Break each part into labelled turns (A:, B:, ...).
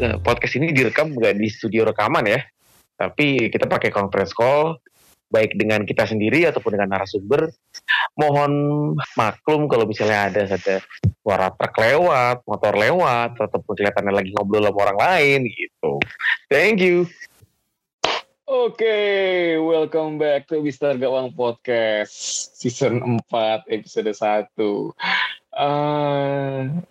A: eh, podcast ini direkam nggak di studio rekaman ya, tapi kita pakai conference call, baik dengan kita sendiri ataupun dengan narasumber. Mohon maklum kalau misalnya ada saja suara truk lewat, motor lewat, ataupun kelihatannya lagi ngobrol sama orang lain gitu. Thank you.
B: Oke, welcome back to Mister Gawang Podcast season 4 episode 1. Uh,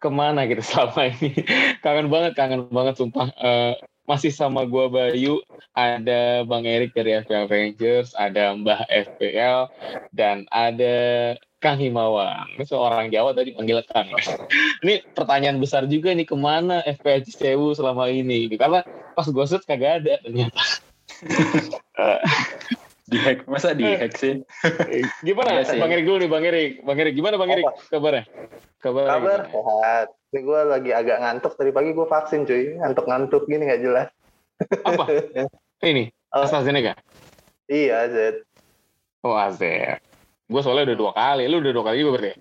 B: ke mana kita selama ini? kangen banget, kangen banget sumpah. Uh, masih sama gua Bayu, ada Bang Erik dari FPL Rangers, ada Mbah FPL, dan ada Kang Himawan. Ini seorang Jawa tadi panggil Kang. ini pertanyaan besar juga nih ke mana FPL Cisewu selama ini? Karena pas gue set kagak ada ternyata.
C: di hack masa di hack sih
B: gimana? Iya bang Erik dulu nih bang Erik. Bang Erik gimana bang Erik? Kabarnya?
D: Kabar kabar sehat. Ini gue lagi agak ngantuk. Tadi pagi gue vaksin cuy. Ngantuk-ngantuk gini nggak jelas.
B: Apa? Ini? Oh. AstraZeneca
D: iya Z
B: oh AZ. Gue soalnya udah dua kali. Lu udah dua kali juga berarti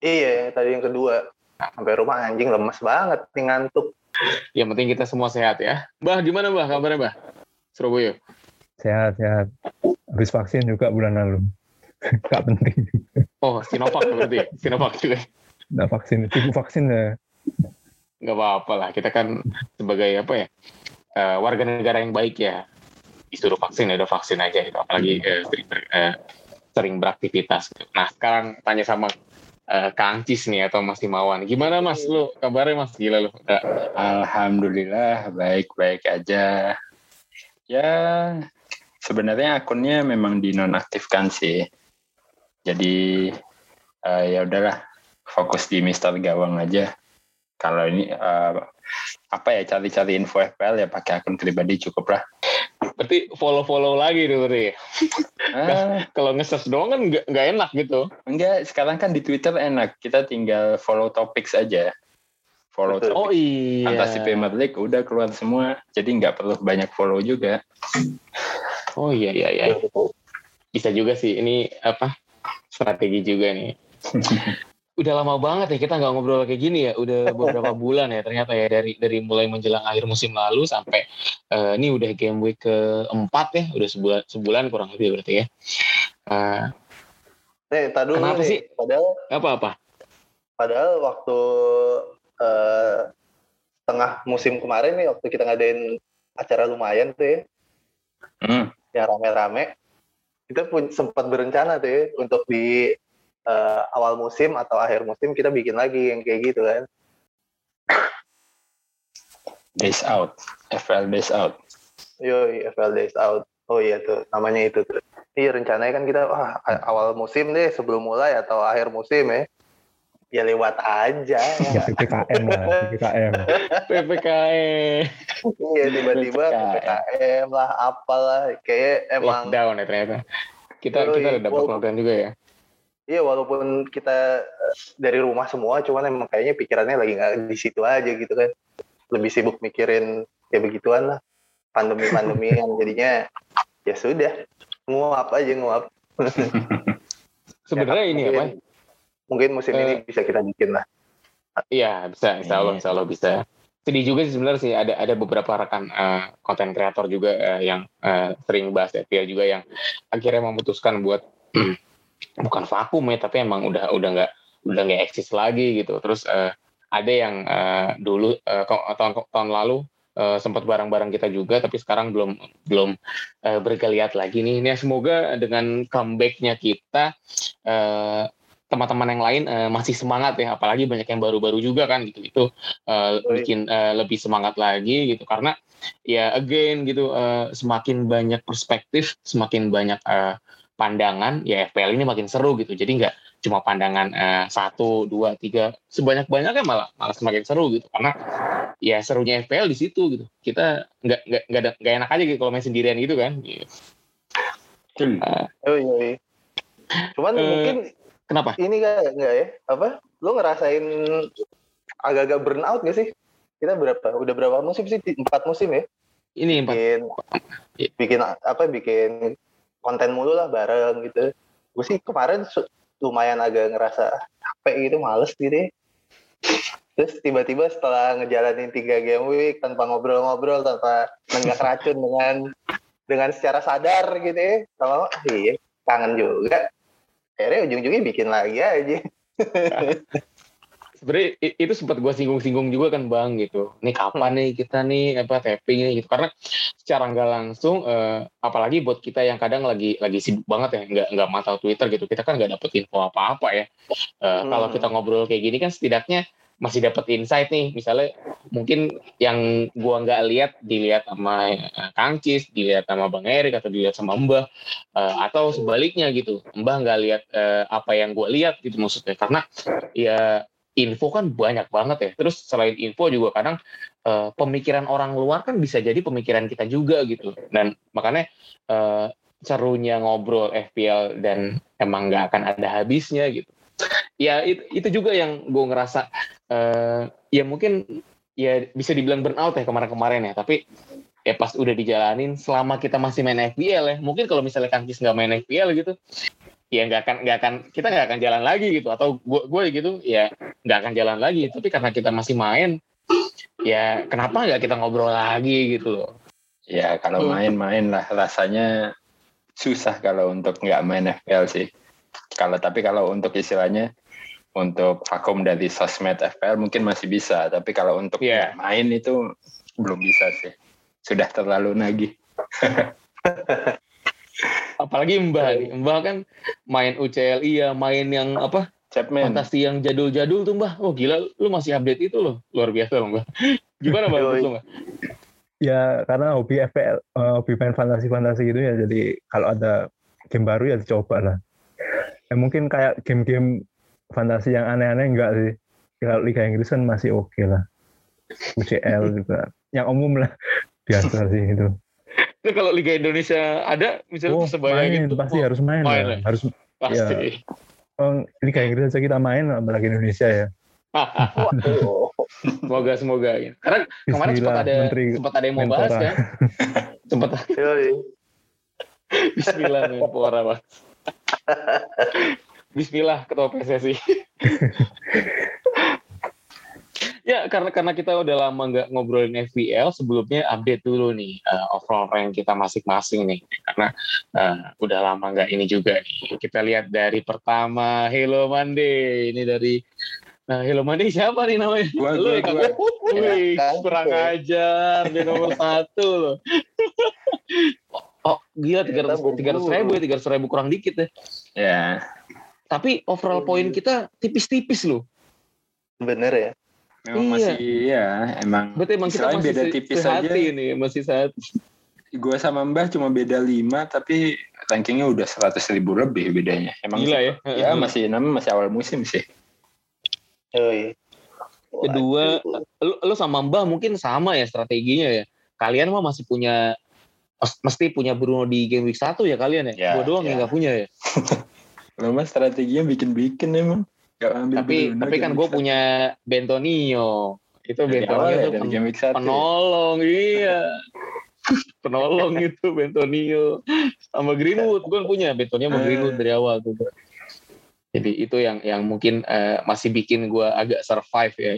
D: iya tadi yang kedua. Sampai rumah anjing lemes banget nih ngantuk.
B: Yang penting kita semua sehat ya. Bah gimana Bah? Kabarnya Bah? Surabaya?
E: Sehat, sehat. Habis vaksin juga bulan lalu. Gak penting.
B: Oh, Sinovac berarti? Sinovac juga?
E: Nggak vaksin, itu vaksin ya.
B: Gak apa-apa lah, kita kan sebagai apa ya, uh, warga negara yang baik ya, disuruh vaksin ya udah vaksin aja itu apalagi uh, sering, ber, uh, sering beraktivitas gitu. nah sekarang tanya sama uh, Kang Cis nih atau Mas Timawan gimana Mas lu kabarnya Mas gila lu
C: Alhamdulillah baik-baik aja Ya, sebenarnya akunnya memang dinonaktifkan sih. Jadi uh, ya udahlah, fokus di Mister Gawang aja. Kalau ini uh, apa ya cari-cari info FPL ya pakai akun pribadi cukup lah.
B: Berarti follow-follow lagi tuh berarti. Ah. Kalau nge doang kan nggak enak gitu.
C: Enggak, sekarang kan di Twitter enak. Kita tinggal follow topics aja follow
B: Betul. Oh iya.
C: Fantasi Premier League udah keluar semua, jadi nggak perlu banyak follow juga.
B: Oh iya iya iya. Bisa juga sih ini apa strategi juga nih. udah lama banget ya kita nggak ngobrol kayak gini ya. Udah beberapa bulan ya ternyata ya dari dari mulai menjelang akhir musim lalu sampai uh, ini udah game week keempat ya. Udah sebulan sebulan kurang lebih berarti ya. Uh,
D: Nih, tadi kenapa nih,
B: sih? Padahal apa apa?
D: Padahal waktu uh, tengah musim kemarin nih waktu kita ngadain acara lumayan tuh ya, hmm. Yang rame-rame, kita pun sempat berencana tuh ya untuk di uh, awal musim atau akhir musim kita bikin lagi yang kayak gitu kan.
C: Days out, FL Days out.
D: Yo, FL Days out. Oh iya tuh, namanya itu tuh. Iya rencananya kan kita wah, awal musim deh sebelum mulai atau akhir musim ya ya lewat aja.
E: Ya. ppkm lah ppkm
B: ppkm
D: iya tiba-tiba ppkm lah apalah. Kayak emang
B: lockdown ya ternyata. Kita Yui, kita udah dapat lockdown juga ya?
D: Iya walaupun kita eh, dari rumah semua cuman emang kayaknya pikirannya lagi nggak di situ aja gitu kan. Lebih sibuk mikirin ya begituan lah. Pandemi pandemi yang jadinya ya sudah nguap aja nguap.
B: Sebenarnya ya, ini apa
D: mungkin musim uh, ini eh. bisa kita bikin lah.
B: Iya bisa, insya Allah, insya Allah bisa. Sedih juga sih sebenarnya sih ada ada beberapa rekan konten uh, kreator juga uh, yang uh, sering bahas FPL juga yang akhirnya memutuskan buat bukan vakum ya tapi emang udah udah nggak udah nggak eksis lagi gitu. Terus uh, ada yang uh, dulu uh, tahun tahun lalu uh, sempat barang-barang kita juga tapi sekarang belum belum uh, bergeliat lagi nih. Ini semoga dengan comebacknya kita uh, teman-teman yang lain uh, masih semangat ya apalagi banyak yang baru-baru juga kan gitu itu uh, bikin uh, lebih semangat lagi gitu. Karena ya again gitu uh, semakin banyak perspektif semakin banyak uh, pandangan ya FPL ini makin seru gitu. Jadi nggak cuma pandangan uh, satu dua tiga sebanyak banyaknya malah malah semakin seru gitu. Karena ya serunya FPL di situ gitu. Kita nggak nggak nggak nggak enak aja gitu kalau main sendirian gitu kan gitu.
D: Uh, oh iya, iya. cuman uh, mungkin
B: Kenapa?
D: Ini gak, enggak ya? Apa? Lu ngerasain agak-agak burnout gak sih? Kita berapa? Udah berapa musim sih? Empat musim ya?
B: Ini empat.
D: Bikin, bikin apa? Bikin konten mulu lah bareng gitu. Gue sih kemarin lumayan agak ngerasa capek gitu, males gitu ya. Terus tiba-tiba setelah ngejalanin tiga game week tanpa ngobrol-ngobrol, tanpa nenggak racun dengan dengan secara sadar gitu ya, kalau iya kangen juga. Akhirnya ujung-ujungnya bikin lagi aja.
B: sebenarnya itu sempat gue singgung-singgung juga kan bang gitu. Nih kapan nih kita nih apa tapping nih gitu karena secara nggak langsung uh, apalagi buat kita yang kadang lagi lagi sibuk banget ya nggak nggak mata Twitter gitu kita kan nggak dapet info apa-apa ya. Uh, hmm. Kalau kita ngobrol kayak gini kan setidaknya masih dapat insight nih. Misalnya mungkin yang gua nggak lihat dilihat sama uh, Kang Cis dilihat sama Bang Erik atau dilihat sama Mbah uh, atau sebaliknya gitu. Mbah nggak lihat uh, apa yang gua lihat gitu maksudnya. Karena ya info kan banyak banget ya. Terus selain info juga kadang uh, pemikiran orang luar kan bisa jadi pemikiran kita juga gitu. Dan makanya uh, serunya ngobrol FPL dan emang nggak akan ada habisnya gitu. Ya itu, itu juga yang gue ngerasa uh, ya mungkin ya bisa dibilang burnout ya kemarin-kemarin ya. Tapi ya pas udah dijalanin selama kita masih main FPL ya mungkin kalau misalnya Kangkis nggak main FPL gitu ya nggak akan nggak akan kita nggak akan jalan lagi gitu. Atau gue gue gitu ya nggak akan jalan lagi. Tapi karena kita masih main ya kenapa nggak kita ngobrol lagi gitu loh.
C: Ya kalau main-main lah rasanya susah kalau untuk nggak main FPL sih. Kalau tapi kalau untuk istilahnya untuk vakum dari sosmed FPL mungkin masih bisa, tapi kalau untuk yeah. main itu belum bisa sih. Sudah terlalu nagih.
B: Apalagi Mbak nih, Mbak kan main UCL iya, main yang apa? Chapman. Fantasi yang jadul-jadul tuh Mbak. Oh gila, lu masih update itu loh. Luar biasa loh Mbak. Gimana Mbak? lu, Mbak?
E: Ya karena hobi FPL, uh, hobi main fantasi-fantasi gitu ya. Jadi kalau ada game baru ya dicoba lah ya mungkin kayak game-game fantasi yang aneh-aneh enggak sih. Kalau Liga Inggris kan masih oke okay lah UCL juga yang umum lah. Biasa sih itu.
B: Itu kalau Liga Indonesia ada misalnya oh,
E: persebaya main, gitu pasti oh, harus main, main lah. harus pasti. Ya, oh, Liga Inggris aja kita main apalagi Indonesia ya.
B: Semoga semoga. Ya. karena kemarin sempat ada Menteri sempat ada yang mau bahas kan? Sempat Bismillah Menpora mas Bismillah ketua PSSI. ya karena karena kita udah lama nggak ngobrolin FPL sebelumnya update dulu nih uh, overall rank kita masing-masing nih karena uh, udah lama nggak ini juga nih kita lihat dari pertama Hello Monday ini dari Nah, Hello Monday siapa nih namanya? Gua, gua, gua. Wih, kurang ajar di nomor satu loh. Oh gila tiga ratus tiga ratus ribu ya tiga ratus ribu kurang dikit ya.
C: Ya.
B: Tapi overall poin kita tipis-tipis loh.
D: Bener ya.
C: Memang iya. masih ya emang.
B: Berarti emang kita masih beda tipis aja. ini masih saat.
C: Gue sama Mbah cuma beda lima tapi rankingnya udah seratus ribu lebih bedanya. Emang
B: Gila ya?
C: Ya masih namanya masih awal musim sih.
D: Oh iya.
B: Kedua, lu, lu sama Mbah mungkin sama ya strateginya ya. Kalian mah masih punya mesti punya Bruno di game week 1 ya kalian ya? ya gue doang ya. yang gak punya ya.
C: Lo mas strateginya bikin-bikin emang.
B: Gak ambil tapi tapi kan gue punya Bentonio. Itu Bentonio ya, tuh game week 1 penolong, ya. iya. penolong itu Bentonio. Sama Greenwood, gue punya Bentonio sama Greenwood dari awal tuh. Jadi itu yang yang mungkin uh, masih bikin gue agak survive ya.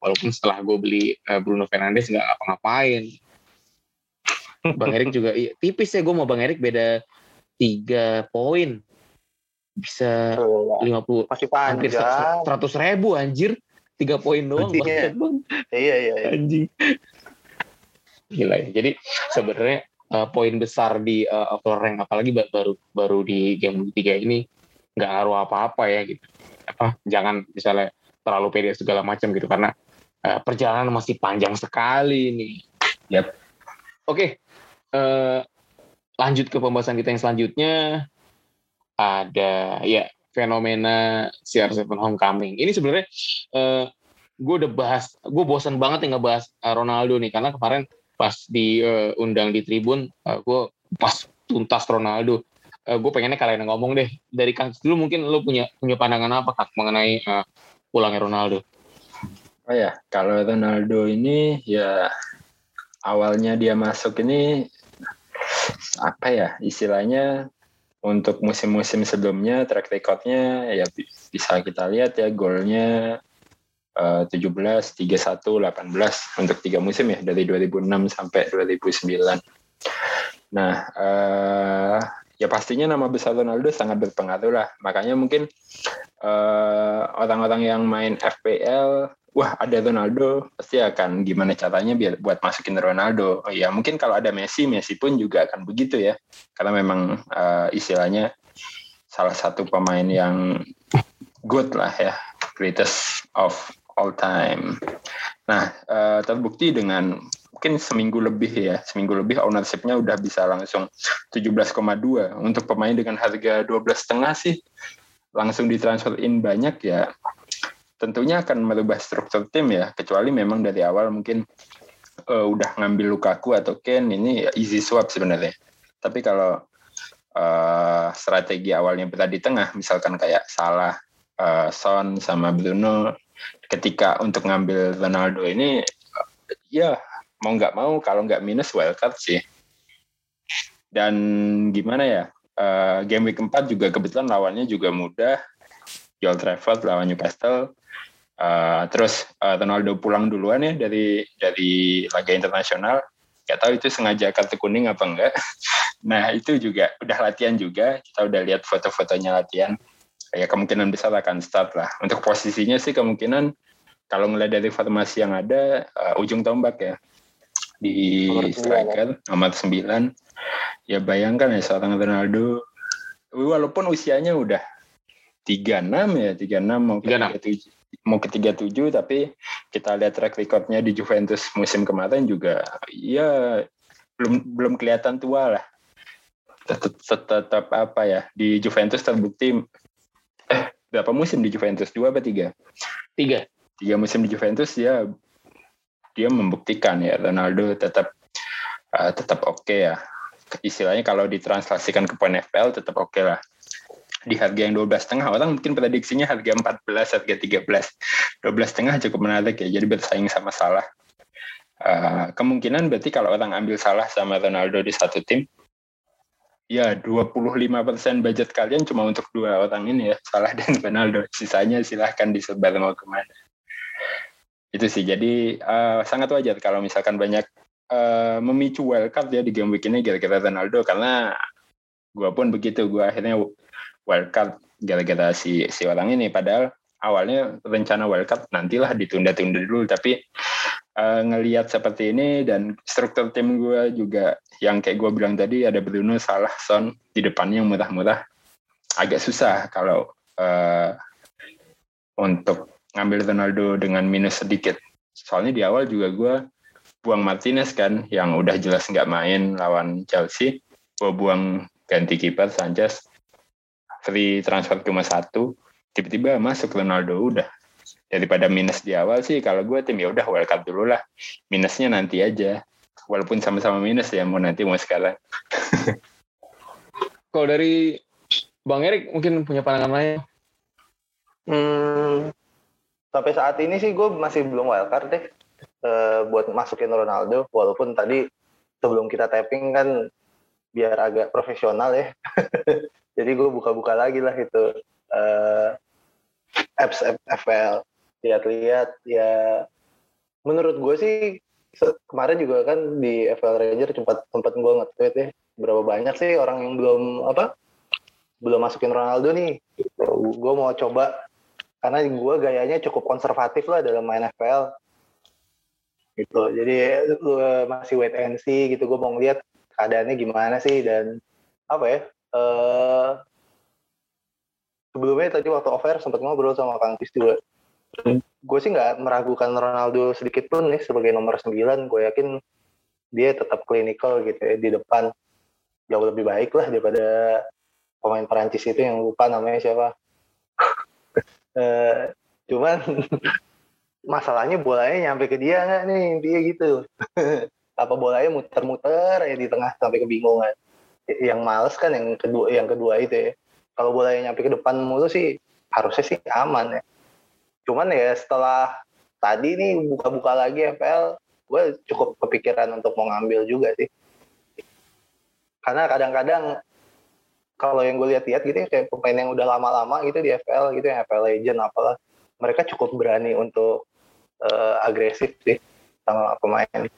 B: Walaupun setelah gue beli uh, Bruno Fernandes nggak apa-ngapain Bang Erik juga iya, tipis ya gue mau Bang Erik beda tiga poin bisa lima puluh
D: hampir
B: seratus ribu anjir. Tiga poin doang
D: basket bang iya iya, iya.
B: anjing. Gila ya. Jadi sebenarnya uh, poin besar di uh, overall rank apalagi baru baru di game tiga ini nggak ngaruh apa-apa ya gitu. Apa jangan misalnya terlalu pede segala macam gitu karena uh, perjalanan masih panjang sekali nih. Yep. oke uh, lanjut ke pembahasan kita yang selanjutnya ada ya fenomena CR7 Homecoming. Ini sebenarnya uh, gue udah bahas, gue bosan banget nih ngebahas uh, Ronaldo nih karena kemarin pas diundang uh, di Tribun, uh, gue pas tuntas Ronaldo, uh, gue pengennya kalian ngomong deh dari Kang dulu mungkin lo punya punya pandangan apa kak mengenai uh, pulangnya Ronaldo?
C: Oh ya, kalau Ronaldo ini ya awalnya dia masuk ini apa ya istilahnya untuk musim-musim sebelumnya track recordnya ya bisa kita lihat ya golnya uh, 17, 31, 18 untuk tiga musim ya dari 2006 sampai 2009. Nah, uh, ya pastinya nama besar Ronaldo sangat berpengaruh lah. Makanya mungkin orang orang-orang yang main FPL wah ada Ronaldo pasti akan gimana caranya biar buat masukin Ronaldo. Oh, ya mungkin kalau ada Messi, Messi pun juga akan begitu ya. Karena memang uh, istilahnya salah satu pemain yang good lah ya, greatest of all time. Nah, uh, terbukti dengan mungkin seminggu lebih ya, seminggu lebih ownership-nya udah bisa langsung 17,2 untuk pemain dengan harga 12 setengah sih langsung ditransfer in banyak ya tentunya akan merubah struktur tim ya kecuali memang dari awal mungkin uh, udah ngambil Lukaku atau Ken ini easy swap sebenarnya. Tapi kalau uh, strategi awalnya berada di tengah misalkan kayak Salah uh, Son sama Bruno ketika untuk ngambil Ronaldo ini uh, ya mau nggak mau kalau nggak minus wildcard sih. Dan gimana ya uh, game week 4 juga kebetulan lawannya juga mudah. Joel Trafford lawan Newcastle Uh, terus uh, Ronaldo pulang duluan ya dari dari laga internasional. Gak tahu itu sengaja kartu kuning apa enggak. Nah itu juga udah latihan juga. Kita udah lihat foto-fotonya latihan. Ya kemungkinan besar akan start lah. Untuk posisinya sih kemungkinan kalau ngeliat dari formasi yang ada uh, ujung tombak ya di nomor striker nomor 9 ya bayangkan ya seorang Ronaldo walaupun usianya udah 36 ya 36 mau 37 mau ke 37 tapi kita lihat track recordnya di Juventus musim kemarin juga ya belum belum kelihatan tua lah. Tetap, tetap apa ya di Juventus terbukti eh berapa musim di Juventus? Dua apa tiga?
B: Tiga.
C: Tiga musim di Juventus ya dia membuktikan ya Ronaldo tetap uh, tetap oke okay ya. Istilahnya kalau ditranslasikan ke poin FPL tetap oke okay lah di harga yang 12 setengah orang mungkin prediksinya harga 14 harga 13 12 setengah cukup menarik ya jadi bersaing sama salah. Uh, kemungkinan berarti kalau orang ambil salah sama Ronaldo di satu tim ya 25% budget kalian cuma untuk dua orang ini ya salah dan Ronaldo. Sisanya silahkan disebar mau ke mana. Itu sih jadi uh, sangat wajar kalau misalkan banyak uh, memicu wildcard ya di game week ini gara-gara Ronaldo karena gue pun begitu gue akhirnya wildcard gara-gara si si orang ini. Padahal awalnya rencana wildcard nantilah ditunda-tunda dulu. Tapi uh, ngelihat seperti ini dan struktur tim gue juga yang kayak gue bilang tadi ada Bruno salah Son di depannya yang murah-murah agak susah kalau uh, untuk ngambil Ronaldo dengan minus sedikit. Soalnya di awal juga gue buang Martinez kan yang udah jelas nggak main lawan Chelsea. Gue buang ganti kiper Sanchez free transfer cuma satu tiba-tiba masuk Ronaldo udah. Daripada minus di awal sih kalau gue tim ya udah welcome dulu lah. Minusnya nanti aja. Walaupun sama-sama minus ya mau nanti mau sekarang.
B: Kalau dari bang Erik mungkin punya pandangan lain?
D: Hmm, sampai saat ini sih gue masih belum wildcard deh. Uh, buat masukin Ronaldo walaupun tadi sebelum kita tapping kan biar agak profesional ya jadi gue buka-buka lagi lah itu uh, apps FPL lihat-lihat ya menurut gue sih kemarin juga kan di FPL Ranger sempat sempat gue nge-tweet ya berapa banyak sih orang yang belum apa belum masukin Ronaldo nih. Gue mau coba karena gue gayanya cukup konservatif lah dalam main FPL gitu. Jadi gue masih wait and see gitu. Gue mau ngeliat keadaannya gimana sih dan apa ya uh, sebelumnya tadi waktu over sempat ngobrol sama Kang Tis juga. Gue sih nggak meragukan Ronaldo sedikit pun nih sebagai nomor 9. Gue yakin dia tetap klinikal gitu ya di depan. Jauh lebih baik lah daripada pemain Perancis itu yang lupa namanya siapa. uh, cuman masalahnya bolanya nyampe ke dia nggak nih dia gitu. Apa bolanya muter-muter ya di tengah sampai kebingungan yang males kan yang kedua yang kedua itu ya. Kalau bolanya nyampe ke depan mulu sih harusnya sih aman ya. Cuman ya setelah tadi nih buka-buka lagi FPL gue cukup kepikiran untuk mau ngambil juga sih. Karena kadang-kadang kalau yang gue lihat-lihat gitu ya kayak pemain yang udah lama-lama gitu di FPL gitu yang FPL Legend apalah mereka cukup berani untuk uh, agresif sih sama pemain.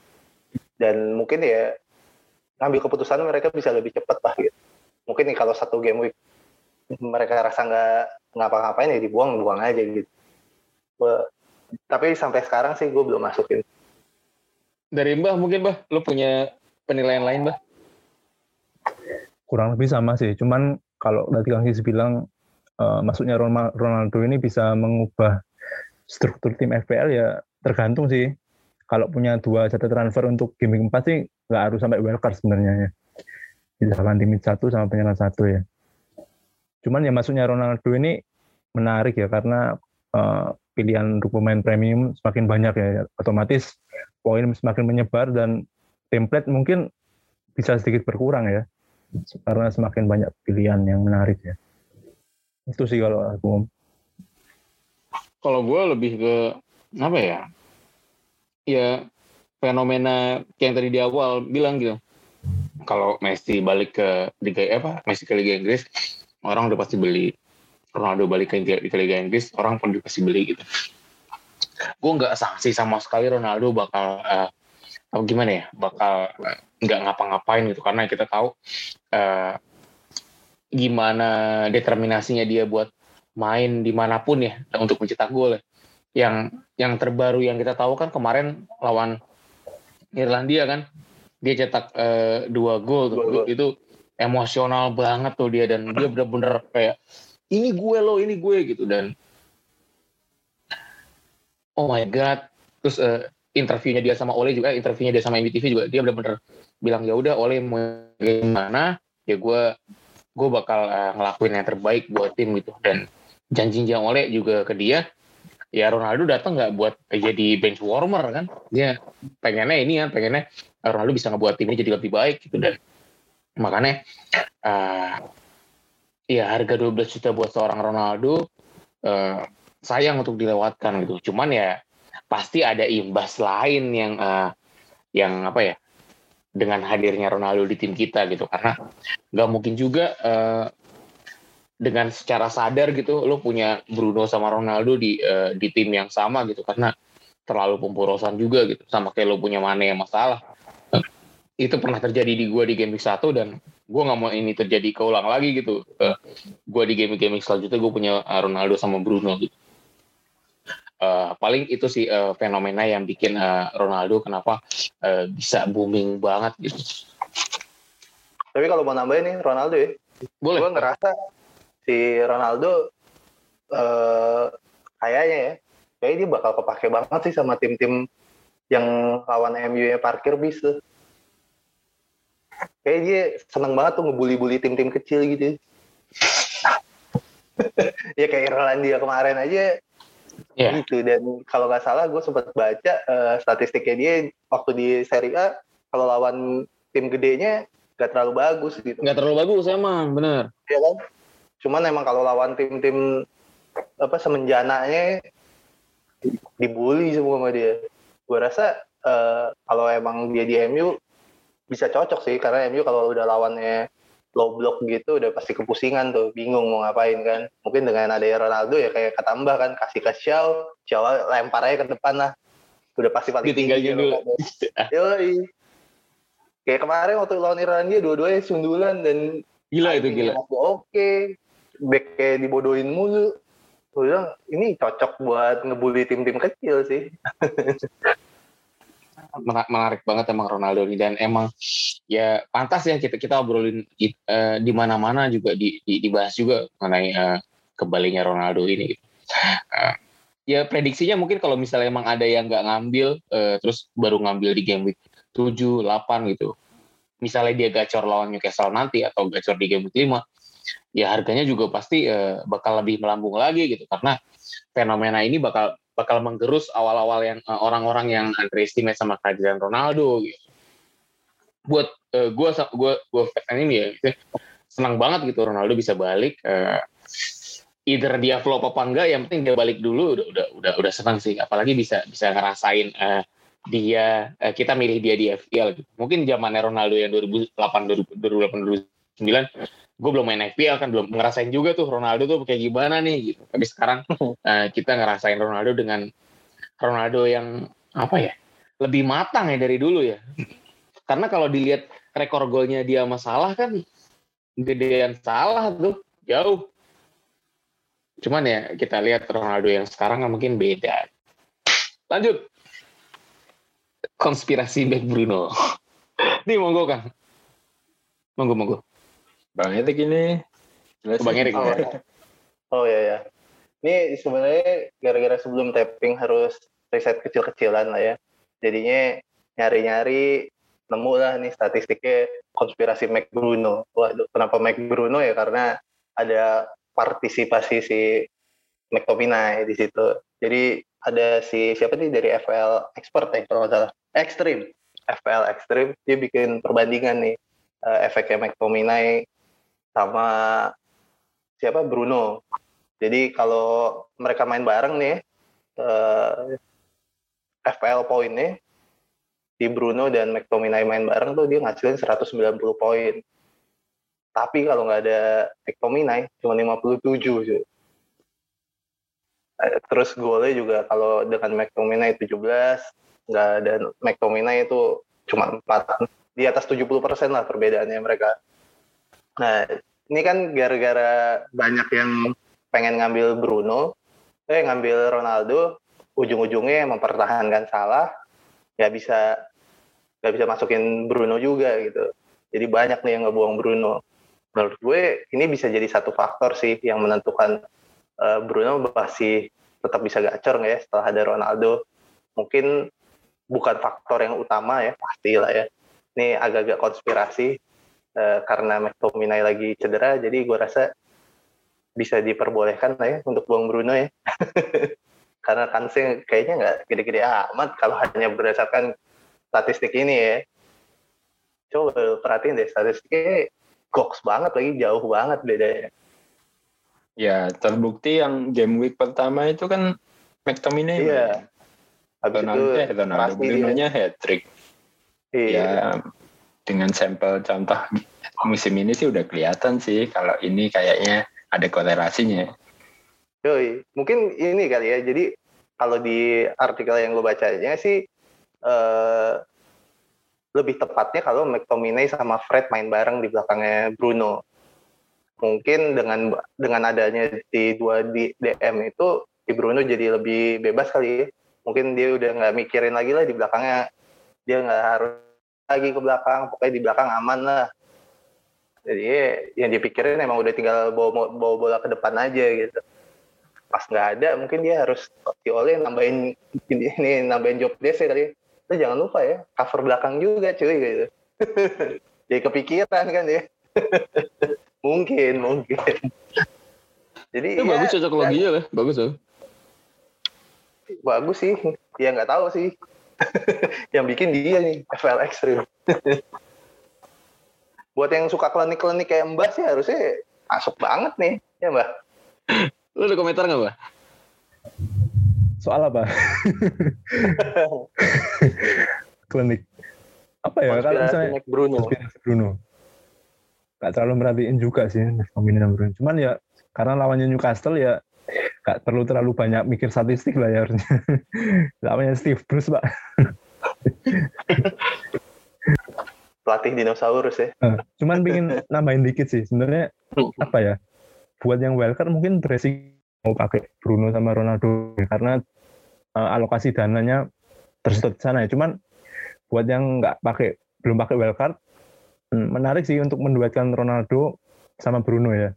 D: Dan mungkin ya ngambil keputusan mereka bisa lebih cepat lah gitu. Mungkin nih kalau satu game week mereka rasa nggak ngapa-ngapain ya dibuang buang aja gitu. Tapi sampai sekarang sih gue belum masukin.
B: Dari Mbah mungkin Mbah lu punya penilaian lain Mbah?
E: Kurang lebih sama sih cuman kalau tadi Kang Sis bilang uh, masuknya Ronaldo ini bisa mengubah struktur tim FPL ya tergantung sih kalau punya dua jatah transfer untuk game empat sih nggak harus sampai wildcard sebenarnya ya. Misalkan tim satu sama penyerang satu ya. Cuman ya masuknya Ronaldo ini menarik ya karena uh, pilihan untuk pemain premium semakin banyak ya. Otomatis poin semakin menyebar dan template mungkin bisa sedikit berkurang ya. Karena semakin banyak pilihan yang menarik ya. Itu sih kalau aku
B: kalau gue lebih ke apa ya ya fenomena yang tadi di awal bilang gitu. Kalau Messi balik ke Liga apa? Messi ke Liga Inggris orang udah pasti beli. Ronaldo balik ke, ke Liga Inggris orang pun pasti beli gitu. Gue nggak sanksi sama sekali Ronaldo bakal uh, apa gimana ya? Bakal nggak uh, ngapa-ngapain gitu. Karena kita tahu uh, gimana determinasinya dia buat main di mana pun ya untuk mencetak gol ya. Yang yang terbaru yang kita tahu kan kemarin lawan Irlandia kan. Dia cetak uh, dua gol tuh. Itu emosional banget tuh dia dan dia bener-bener kayak ini gue loh ini gue gitu. Dan oh my god. Terus uh, interviewnya dia sama Ole juga interviewnya dia sama MTV juga dia benar-benar bilang ya udah Ole mau gimana? Ya gue gue bakal uh, ngelakuin yang terbaik buat tim gitu. Dan janjinya Ole juga ke dia ya Ronaldo datang nggak buat jadi bench warmer kan? Dia pengennya ini kan pengennya Ronaldo bisa ngebuat timnya jadi lebih baik gitu. Dan makanya uh, ya harga 12 juta buat seorang Ronaldo uh, sayang untuk dilewatkan gitu. Cuman ya pasti ada imbas lain yang uh, yang apa ya dengan hadirnya Ronaldo di tim kita gitu. Karena nggak mungkin juga uh, dengan secara sadar gitu lo punya Bruno sama Ronaldo di uh, di tim yang sama gitu karena terlalu pemborosan juga gitu sama kayak lo punya mana yang masalah itu pernah terjadi di gue di game week satu dan gue nggak mau ini terjadi keulang lagi gitu uh, gue di game game selanjutnya gue punya Ronaldo sama Bruno gitu uh, paling itu sih uh, fenomena yang bikin uh, Ronaldo kenapa uh, bisa booming banget gitu.
D: Tapi kalau mau nambahin nih Ronaldo ya, boleh. Gue ngerasa si Ronaldo uh, kayaknya ya, kayak dia bakal kepake banget sih sama tim-tim yang lawan MU-nya parkir bis tuh. Kayak dia seneng banget tuh ngebully-bully tim-tim kecil gitu. ya kayak Irlandia kemarin aja yeah. gitu dan kalau nggak salah gue sempat baca uh, statistiknya dia waktu di Serie A kalau lawan tim gedenya nggak terlalu bagus gitu
B: nggak terlalu bagus emang bener
D: ya kan cuman emang kalau lawan tim-tim apa semenjananya dibully semua sama dia. Gue rasa uh, kalau emang dia di MU bisa cocok sih. Karena MU kalau udah lawannya low block gitu udah pasti kepusingan tuh. Bingung mau ngapain kan. Mungkin dengan ada Ronaldo ya kayak kata Mbak kan. Kasih ke Xiao Xiao lempar aja ke depan lah. Udah pasti paling
B: tinggi dulu.
D: Yoi. kayak kemarin waktu lawan Irlandia dua-duanya sundulan dan
B: gila itu gila.
D: oke back kayak dibodohin mulu gue bilang ini cocok buat ngebully tim-tim kecil sih
B: menarik banget emang Ronaldo ini dan emang ya pantas ya kita kita obrolin uh, di mana-mana juga di, di, dibahas juga mengenai uh, kembalinya Ronaldo ini. Uh, ya prediksinya mungkin kalau misalnya emang ada yang nggak ngambil uh, terus baru ngambil di game week 7, 8 gitu. Misalnya dia gacor lawan Newcastle nanti atau gacor di game week 5 ya harganya juga pasti uh, bakal lebih melambung lagi gitu karena fenomena ini bakal bakal menggerus awal-awal yang uh, orang-orang yang underestimate sama kehadiran Ronaldo gitu. Buat uh, gue gue ini ya gitu, senang banget gitu Ronaldo bisa balik uh, either dia flop apa enggak yang penting dia balik dulu udah udah udah udah senang sih apalagi bisa bisa ngerasain uh, dia uh, kita milih dia di FPL gitu. Mungkin zamannya Ronaldo yang 2008 2008 2009 gue belum main FPL kan belum ngerasain juga tuh Ronaldo tuh kayak gimana nih gitu. Tapi sekarang uh, kita ngerasain Ronaldo dengan Ronaldo yang apa ya lebih matang ya dari dulu ya. Karena kalau dilihat rekor golnya dia masalah kan gedean salah tuh jauh. Cuman ya kita lihat Ronaldo yang sekarang kan mungkin beda. Lanjut. Konspirasi back Bruno. Nih monggo kan monggo monggo
C: Bang Erik ini.
B: Bang Erik.
D: Oh, ya. oh ya ya. Ini sebenarnya gara-gara sebelum tapping harus riset kecil-kecilan lah ya. Jadinya nyari-nyari nemu lah nih statistiknya konspirasi Mac Bruno. Waduh, kenapa Mac Bruno ya? Karena ada partisipasi si McTominay di situ. Jadi ada si siapa nih dari FL Expert ya kalau nggak salah. Extreme. FL Extreme dia bikin perbandingan nih uh, efeknya McTominay sama siapa Bruno. Jadi kalau mereka main bareng nih uh, FPL poinnya di Bruno dan McTominay main bareng tuh dia ngasilin 190 poin. Tapi kalau nggak ada McTominay cuma 57 cuy. Eh, terus golnya juga kalau dengan McTominay 17, nggak ada McTominay itu cuma 4 di atas 70% lah perbedaannya mereka. Nah, ini kan gara-gara banyak yang pengen ngambil Bruno, eh ngambil Ronaldo, ujung-ujungnya mempertahankan salah, nggak bisa nggak bisa masukin Bruno juga gitu. Jadi banyak nih yang ngebuang Bruno. Menurut gue ini bisa jadi satu faktor sih yang menentukan uh, Bruno masih tetap bisa gacor nggak ya setelah ada Ronaldo. Mungkin bukan faktor yang utama ya pastilah ya. Ini agak-agak konspirasi uh, karena McTominay lagi cedera jadi gue rasa bisa diperbolehkan lah ya untuk buang Bruno ya. Karena kansnya kayaknya nggak gede-gede amat kalau hanya berdasarkan statistik ini ya. Coba perhatiin deh statistiknya goks banget lagi jauh banget bedanya.
C: Ya terbukti yang game week pertama itu kan McTominay
D: iya.
C: Habis Ronaldo, itu eh, Ronaldo Bruno-nya hat trick iya. ya dengan sampel contoh musim ini sih udah kelihatan sih kalau ini kayaknya ada korelasinya.
D: Yoi, mungkin ini kali ya. Jadi kalau di artikel yang lo bacanya sih uh, lebih tepatnya kalau McTominay sama Fred main bareng di belakangnya Bruno. Mungkin dengan dengan adanya di dua di DM itu di Bruno jadi lebih bebas kali ya. Mungkin dia udah nggak mikirin lagi lah di belakangnya dia nggak harus lagi ke belakang pokoknya di belakang aman lah. Jadi yang dipikirin emang udah tinggal bawa bawa bola ke depan aja gitu. Pas nggak ada mungkin dia harus si Ole nambahin ini nambahin job desk kali Tapi jangan lupa ya cover belakang juga cuy gitu. Jadi kepikiran kan ya mungkin mungkin.
B: Jadi itu ya, bagus cocok loginya lah bagus loh
D: bagus sih ya nggak tahu sih yang bikin dia nih FL Extreme. Buat yang suka klinik-klinik kayak Mbak sih harusnya masuk banget nih, ya Mbak.
B: Lu ada komentar nggak Mbak?
E: Soal apa? klinik. Apa ya? Kalau misalnya Bruno. Bruno. Gak terlalu merhatiin juga sih Bruno. Cuman ya karena lawannya Newcastle ya gak perlu terlalu banyak mikir statistik lah ya harusnya. Namanya Steve Bruce, Pak.
D: Pelatih dinosaurus ya.
E: cuman bikin nambahin dikit sih. Sebenarnya apa ya? Buat yang wildcard mungkin dressing mau pakai Bruno sama Ronaldo karena uh, alokasi dananya tersedot sana ya. Cuman buat yang nggak pakai belum pakai wildcard hmm, menarik sih untuk menduetkan Ronaldo sama Bruno ya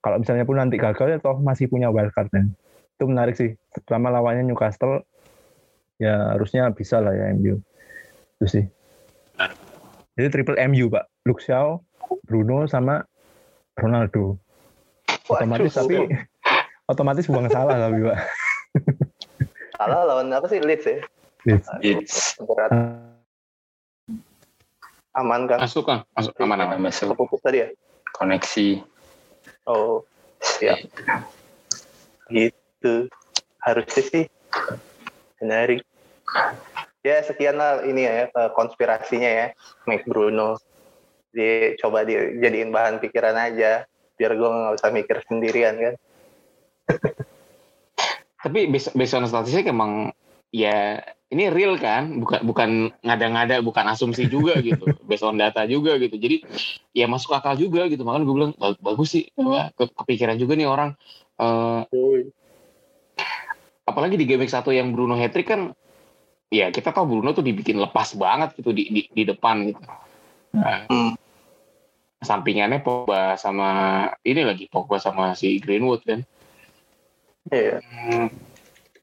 E: kalau misalnya pun nanti gagal ya toh masih punya wildcard kan. Itu menarik sih. Selama lawannya Newcastle ya harusnya bisa lah ya MU. Itu sih. Jadi triple MU Pak. Luke Shaw, Bruno sama Ronaldo. Otomatis tapi otomatis buang salah tapi Pak.
D: salah lawan apa sih Leeds ya?
E: Leeds.
C: Leeds.
D: Aman kan?
B: Masuk kan? Masuk aman aman
C: masuk.
D: Tadi ya?
C: Koneksi
D: Oh, ya. Gitu. Harusnya sih menarik. Ya sekian lah ini ya konspirasinya ya, Mike Bruno. dicoba dijadiin bahan pikiran aja biar gue nggak usah mikir sendirian kan
B: tapi based on statistik emang ya ini real kan? Bukan bukan ngada-ngada bukan asumsi juga gitu. Based on data juga gitu. Jadi ya masuk akal juga gitu. Makanya gue bilang bagus sih. Ya, kepikiran juga nih orang. Uh, apalagi di game satu yang Bruno hat kan ya kita tahu Bruno tuh dibikin lepas banget gitu di di, di depan gitu. Nah, hmm. sampingannya Pogba sama ini lagi Pogba sama si Greenwood kan.
D: Iya. Yeah. hmm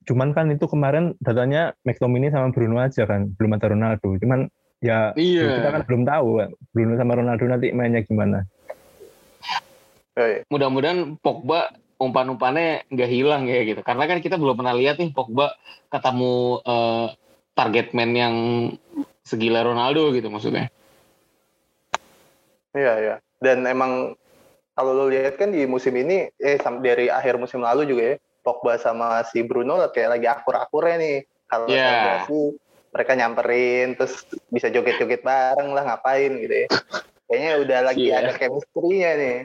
E: Cuman kan itu kemarin datanya McTominay sama Bruno aja kan, belum ada Ronaldo. Cuman ya iya. kita kan belum tahu Bruno sama Ronaldo nanti mainnya gimana.
B: Mudah-mudahan Pogba umpan-umpannya nggak hilang ya gitu. Karena kan kita belum pernah lihat nih Pogba ketemu uh, target man yang segila Ronaldo gitu maksudnya.
D: Iya iya. Dan emang kalau lo lihat kan di musim ini eh dari akhir musim lalu juga ya Pogba sama si Bruno kayak lagi akur-akurnya nih. Kalau yeah. mereka nyamperin terus bisa joget-joget bareng lah ngapain gitu ya. Kayaknya udah lagi yeah. ada chemistry-nya nih.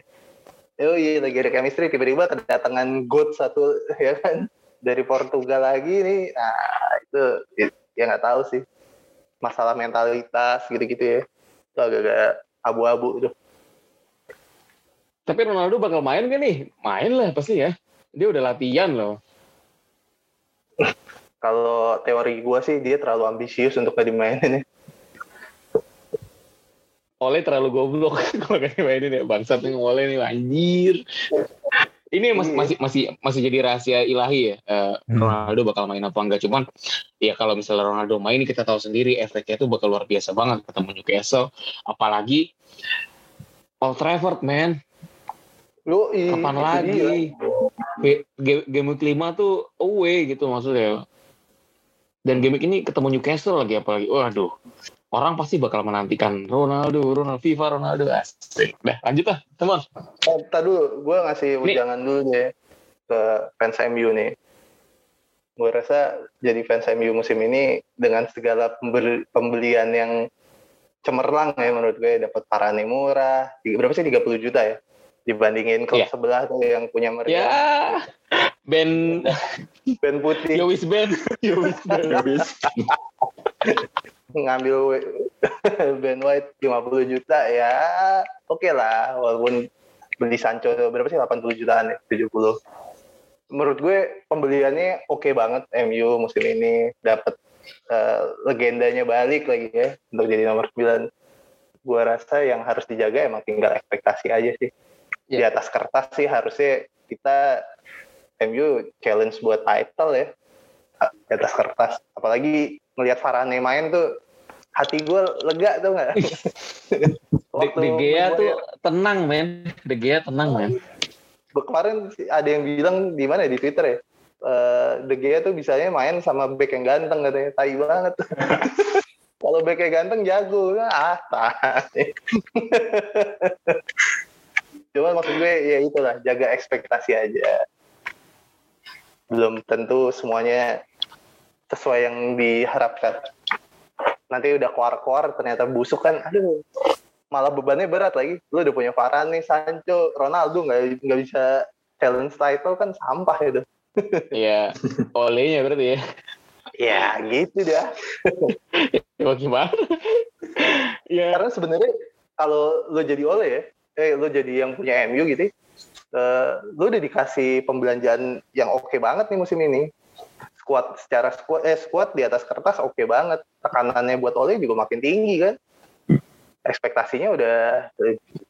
D: Oh iya lagi ada chemistry tiba-tiba kedatangan God satu ya kan dari Portugal lagi nih. Nah itu ya nggak tahu sih masalah mentalitas gitu-gitu ya. Itu agak-agak abu-abu tuh.
B: Tapi Ronaldo bakal main gak nih? Main lah pasti ya dia udah latihan loh.
D: Kalau teori gue sih dia terlalu ambisius untuk gak dimainin.
B: Oleh terlalu goblok kalau gak dimainin ya bangsat nih Oleh nih anjir. Ini masih masih masih masih jadi rahasia ilahi ya. Uh, Ronaldo bakal main apa enggak cuman ya kalau misalnya Ronaldo main kita tahu sendiri efeknya itu bakal luar biasa banget ketemu Newcastle apalagi Old Trafford man.
D: Lu
B: kapan lagi? game, game kelima tuh away gitu maksudnya. Dan game ini ketemu Newcastle lagi apalagi. Waduh. Orang pasti bakal menantikan Ronaldo, Ronaldo, FIFA Ronaldo. Asik. Dah, lanjut lah, teman.
D: Oh, dulu, gue ngasih ujangan dulu deh ke fans MU nih. Gue rasa jadi fans MU musim ini dengan segala pembelian yang cemerlang ya menurut gue dapat Parane murah berapa sih 30 juta ya dibandingin klub yeah. sebelah tuh yang punya mereka.
B: Ya. Yeah. Ben
D: Ben putih.
B: Yowis Ben. Yowis Ben.
D: Ngambil Ben White 50 juta ya. Oke okay lah walaupun beli Sancho berapa sih 80 jutaan ya 70. Menurut gue pembeliannya oke okay banget MU musim ini dapat uh, eh, legendanya balik lagi ya untuk jadi nomor 9. Gue rasa yang harus dijaga emang tinggal ekspektasi aja sih yeah. di atas kertas sih harusnya kita MU challenge buat title ya. Di atas kertas. Apalagi melihat Varane main tuh hati gue lega tuh nggak?
B: De, Gea tuh tenang men. De Gea tenang men.
D: Kemarin ada yang bilang di mana di Twitter ya? Uh, De Gea tuh bisanya main sama back yang ganteng katanya. Tai banget. Kalau back yang ganteng jago. Ah tai Cuma maksud gue ya itulah jaga ekspektasi aja. Belum tentu semuanya sesuai yang diharapkan. Nanti udah keluar-keluar ternyata busuk kan, aduh malah bebannya berat lagi. Lu udah punya Varane, Sancho, Ronaldo nggak nggak bisa challenge title kan sampah itu.
B: Iya, olehnya berarti ya.
D: Ya gitu dah.
B: ya, gimana?
D: ya. Karena sebenarnya kalau lo jadi oleh ya, eh lu jadi yang punya MU gitu uh, lu udah dikasih pembelanjaan yang oke okay banget nih musim ini. Squad secara squad eh squad di atas kertas oke okay banget. Tekanannya buat Ole juga makin tinggi kan? Ekspektasinya udah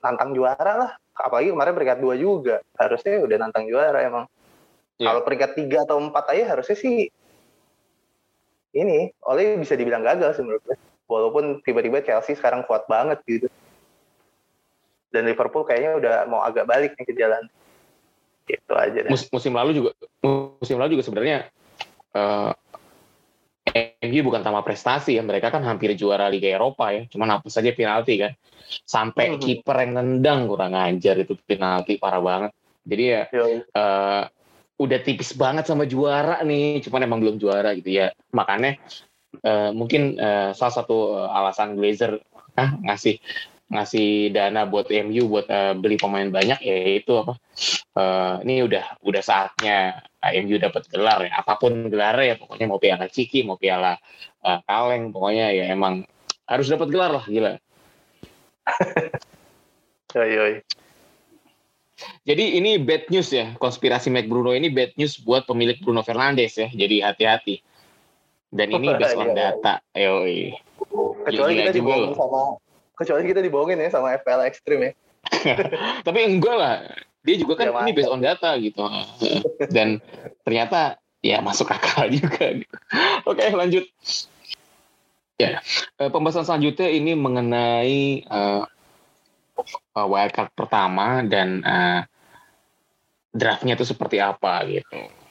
D: nantang juara lah. Apalagi kemarin peringkat dua juga. Harusnya udah nantang juara emang. Yeah. kalau peringkat tiga atau empat aja harusnya sih ini Ole bisa dibilang gagal sih menurut gue. Walaupun tiba-tiba Chelsea sekarang kuat banget gitu dan Liverpool kayaknya udah mau agak balik nih ke jalan. Gitu aja deh.
B: Mus musim lalu juga musim lalu juga sebenarnya uh, eh, MU bukan tanpa prestasi ya. Mereka kan hampir juara Liga Eropa ya. Cuman apa saja penalti kan. Sampai mm -hmm. kiper yang nendang kurang ajar itu penalti parah banget. Jadi ya uh, udah tipis banget sama juara nih. Cuman emang belum juara gitu ya. Makanya uh, mungkin uh, salah satu alasan Glazer ah, ngasih ngasih dana buat MU buat uh, beli pemain banyak ya itu apa uh, ini udah udah saatnya MU dapat gelar ya apa pun gelarnya ya pokoknya mau piala Ciki mau piala uh, kaleng pokoknya ya emang harus dapat gelar lah gila
D: yoi, yoi.
B: Jadi ini bad news ya, konspirasi Mac Bruno ini bad news buat pemilik Bruno Fernandes ya. Jadi hati-hati. Dan ini based on data. Yoi.
D: Kecuali kita dibohongin sama kecuali kita dibohongin ya sama FPL ekstrim ya.
B: Tapi enggak lah. Dia juga kan ya, ini based on data gitu. Dan ternyata ya masuk akal juga. Oke lanjut. Ya, eh, pembahasan selanjutnya ini mengenai uh, wildcard pertama dan uh, draftnya itu seperti apa gitu.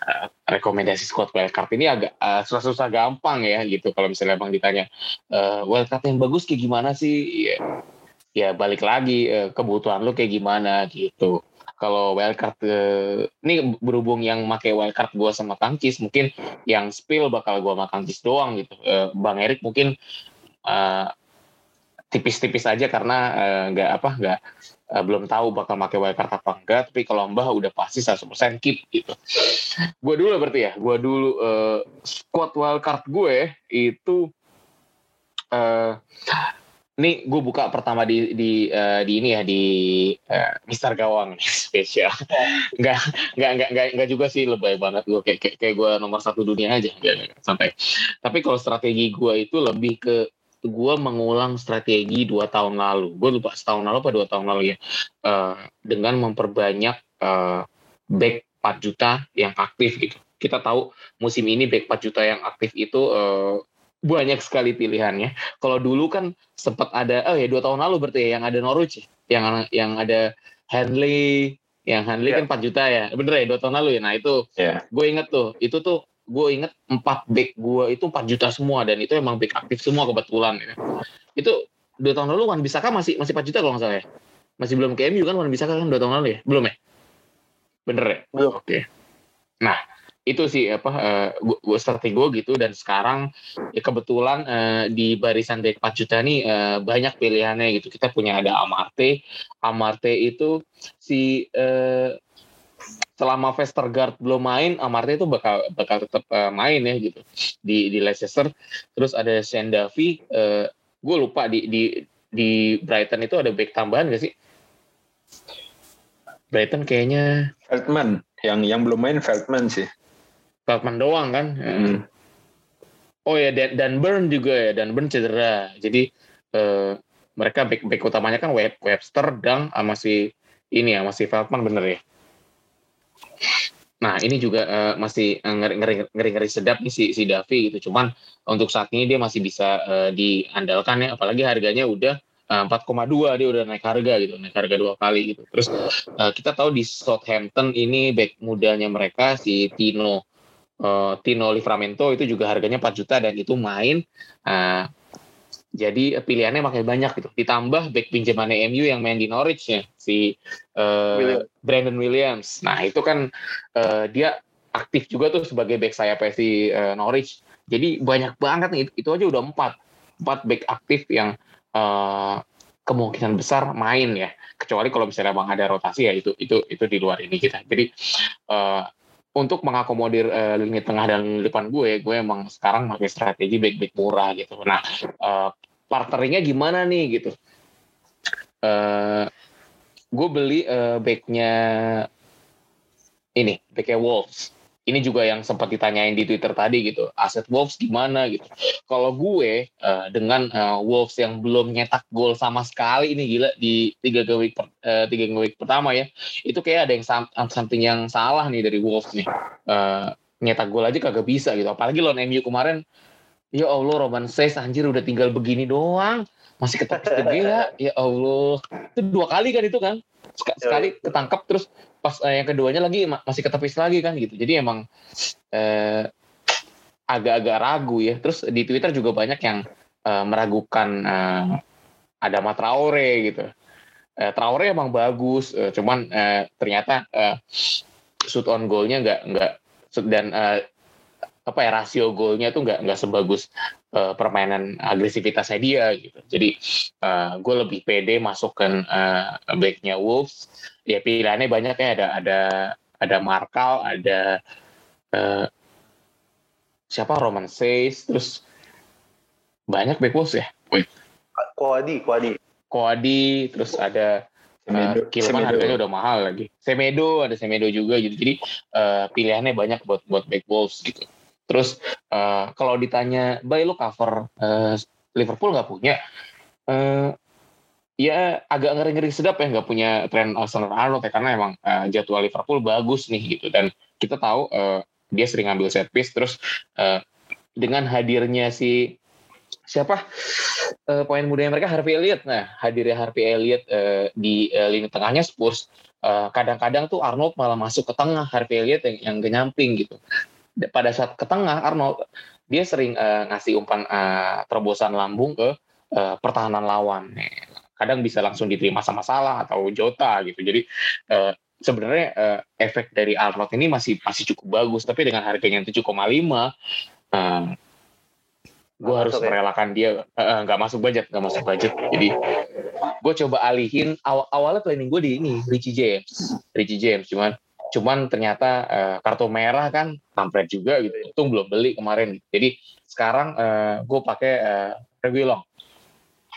B: Uh, rekomendasi squad wildcard ini agak uh, susah-susah gampang ya gitu. Kalau misalnya bang ditanya uh, wildcard yang bagus kayak gimana sih? Ya, ya balik lagi uh, kebutuhan lo kayak gimana gitu. Kalau wildcard uh, ini berhubung yang make wildcard gue sama Kangkis mungkin yang spill bakal gue sama Kangkis doang gitu. Uh, Bang Erik mungkin uh, tipis-tipis aja karena nggak uh, apa nggak uh, belum tahu bakal make wildcard apa enggak tapi kalau Mbah udah pasti 100% keep gitu gue dulu berarti ya gue dulu uh, squad wildcard gue itu uh, ini gue buka pertama di di uh, di ini ya di uh, Mister Gawang spesial. Enggak enggak enggak enggak enggak juga sih lebay banget gue kayak kayak, kayak gue nomor satu dunia aja enggak, sampai. Tapi kalau strategi gue itu lebih ke gue mengulang strategi dua tahun lalu. Gue lupa setahun lalu apa dua tahun lalu ya. Uh, dengan memperbanyak uh, back 4 juta yang aktif gitu. Kita tahu musim ini back 4 juta yang aktif itu uh, banyak sekali pilihannya. Kalau dulu kan sempat ada, oh ya dua tahun lalu berarti ya, yang ada Norwich, ya? yang yang ada Hanley, yang Hanley yeah. kan 4 juta ya, bener ya dua tahun lalu ya. Nah itu, yeah. gue inget tuh, itu tuh gue inget empat back gue itu 4 juta semua dan itu emang back aktif semua kebetulan. Ya. Itu dua tahun lalu Wan Bisaka masih masih 4 juta kalau nggak salah ya. Masih belum ke MU kan Wan Bisaka kan dua tahun lalu ya, belum ya? Bener ya?
D: Belum.
B: Oke. Okay. Nah, itu sih apa uh, gue strategi gue gitu dan sekarang ya kebetulan uh, di barisan back 4 juta nih uh, banyak pilihannya gitu kita punya ada Amarte Amarte itu si uh, selama Vestergaard belum main Amarte itu bakal bakal tetap uh, main ya gitu di di Leicester terus ada Sendavi uh, gue lupa di di di Brighton itu ada back tambahan gak sih Brighton kayaknya
C: Feldman yang yang belum main Feldman sih
B: Feldman doang kan. Hmm. Oh ya dan, dan Burn juga ya dan Burn cedera. Jadi eh, mereka back back utamanya kan Web, Webster dan sama si ini ya masih Feldman bener ya. Nah ini juga uh, masih ngeri, ngeri, ngeri ngeri sedap nih si si Davi gitu. Cuman untuk saat ini dia masih bisa uh, diandalkan ya. Apalagi harganya udah 4,2 dia udah naik harga gitu, naik harga dua kali gitu. Terus uh, kita tahu di Southampton ini back mudanya mereka si Tino uh, Tino Livramento itu juga harganya 4 juta dan itu main uh, jadi pilihannya makin banyak gitu. Ditambah back pinjamannya MU yang main di Norwich ya, si uh, William. Brandon Williams. Nah itu kan uh, dia aktif juga tuh sebagai back saya si uh, Norwich. Jadi banyak banget nih, itu aja udah empat, empat back aktif yang uh, kemungkinan besar main ya. Kecuali kalau misalnya bang ada rotasi ya itu itu itu di luar ini kita. Jadi uh, untuk mengakomodir uh, lini tengah dan depan gue, gue emang sekarang pakai strategi back-back murah gitu. Nah, uh, partneringnya gimana nih gitu? Uh, gue beli uh, backnya ini, backnya Wolves ini juga yang sempat ditanyain di Twitter tadi gitu, aset Wolves gimana gitu. Kalau gue uh, dengan uh, Wolves yang belum nyetak gol sama sekali ini gila di tiga week per, uh, tiga week pertama ya, itu kayak ada yang something yang salah nih dari Wolves nih. Uh, nyetak gol aja kagak bisa gitu. Apalagi lawan MU kemarin, ya Allah Roman Says anjir udah tinggal begini doang, masih ketepis gede ya, ya Allah. Itu dua kali kan itu kan, sekali ketangkap terus pas eh, yang keduanya lagi masih ketepis lagi kan gitu jadi emang eh, agak-agak ragu ya terus di Twitter juga banyak yang eh, meragukan eh, ada Traore gitu eh, Traore emang bagus eh, cuman eh, ternyata eh, shoot on goalnya nggak nggak dan eh, apa ya rasio golnya tuh nggak nggak sebagus uh, permainan agresivitasnya dia gitu. Jadi uh, gue lebih pede masukkan uh, backnya Wolves. Ya pilihannya banyak ya ada ada ada Markal, ada uh, siapa Roman Says, terus banyak back Wolves ya. Wait.
D: Koadi, Koadi.
B: Koadi, terus ada Semedo, uh, Kilman harganya udah mahal lagi. Semedo ada Semedo juga gitu. Jadi uh, pilihannya banyak buat buat back Wolves gitu. Terus uh, kalau ditanya, "Bay lo cover uh, Liverpool nggak punya?" Uh, ya agak ngeri-ngeri sedap ya nggak punya tren Arsenal Arnold ya karena emang uh, jadwal Liverpool bagus nih gitu dan kita tahu uh, dia sering ngambil set piece terus uh, dengan hadirnya si siapa uh, poin mudanya mereka Harvey Elliott. Nah, hadirnya Harvey Elliott uh, di uh, lini tengahnya Spurs kadang-kadang uh, tuh Arnold malah masuk ke tengah Harvey Elliott yang yang genyamping gitu. Pada saat ke tengah Arnold dia sering uh, ngasih umpan uh, terobosan lambung ke uh, pertahanan lawan. Kadang bisa langsung diterima sama Salah atau Jota gitu. Jadi uh, sebenarnya uh, efek dari Arnold ini masih masih cukup bagus tapi dengan harganya 7,5 uh, gue harus ya? merelakan dia nggak uh, masuk budget nggak masuk budget. Jadi gue coba alihin awal awalnya planning gue di ini Richie James Richie James. Cuman cuman ternyata uh, kartu merah kan kampret juga gitu. Untung belum beli kemarin. Jadi sekarang uh, gue pakai uh, Reguilon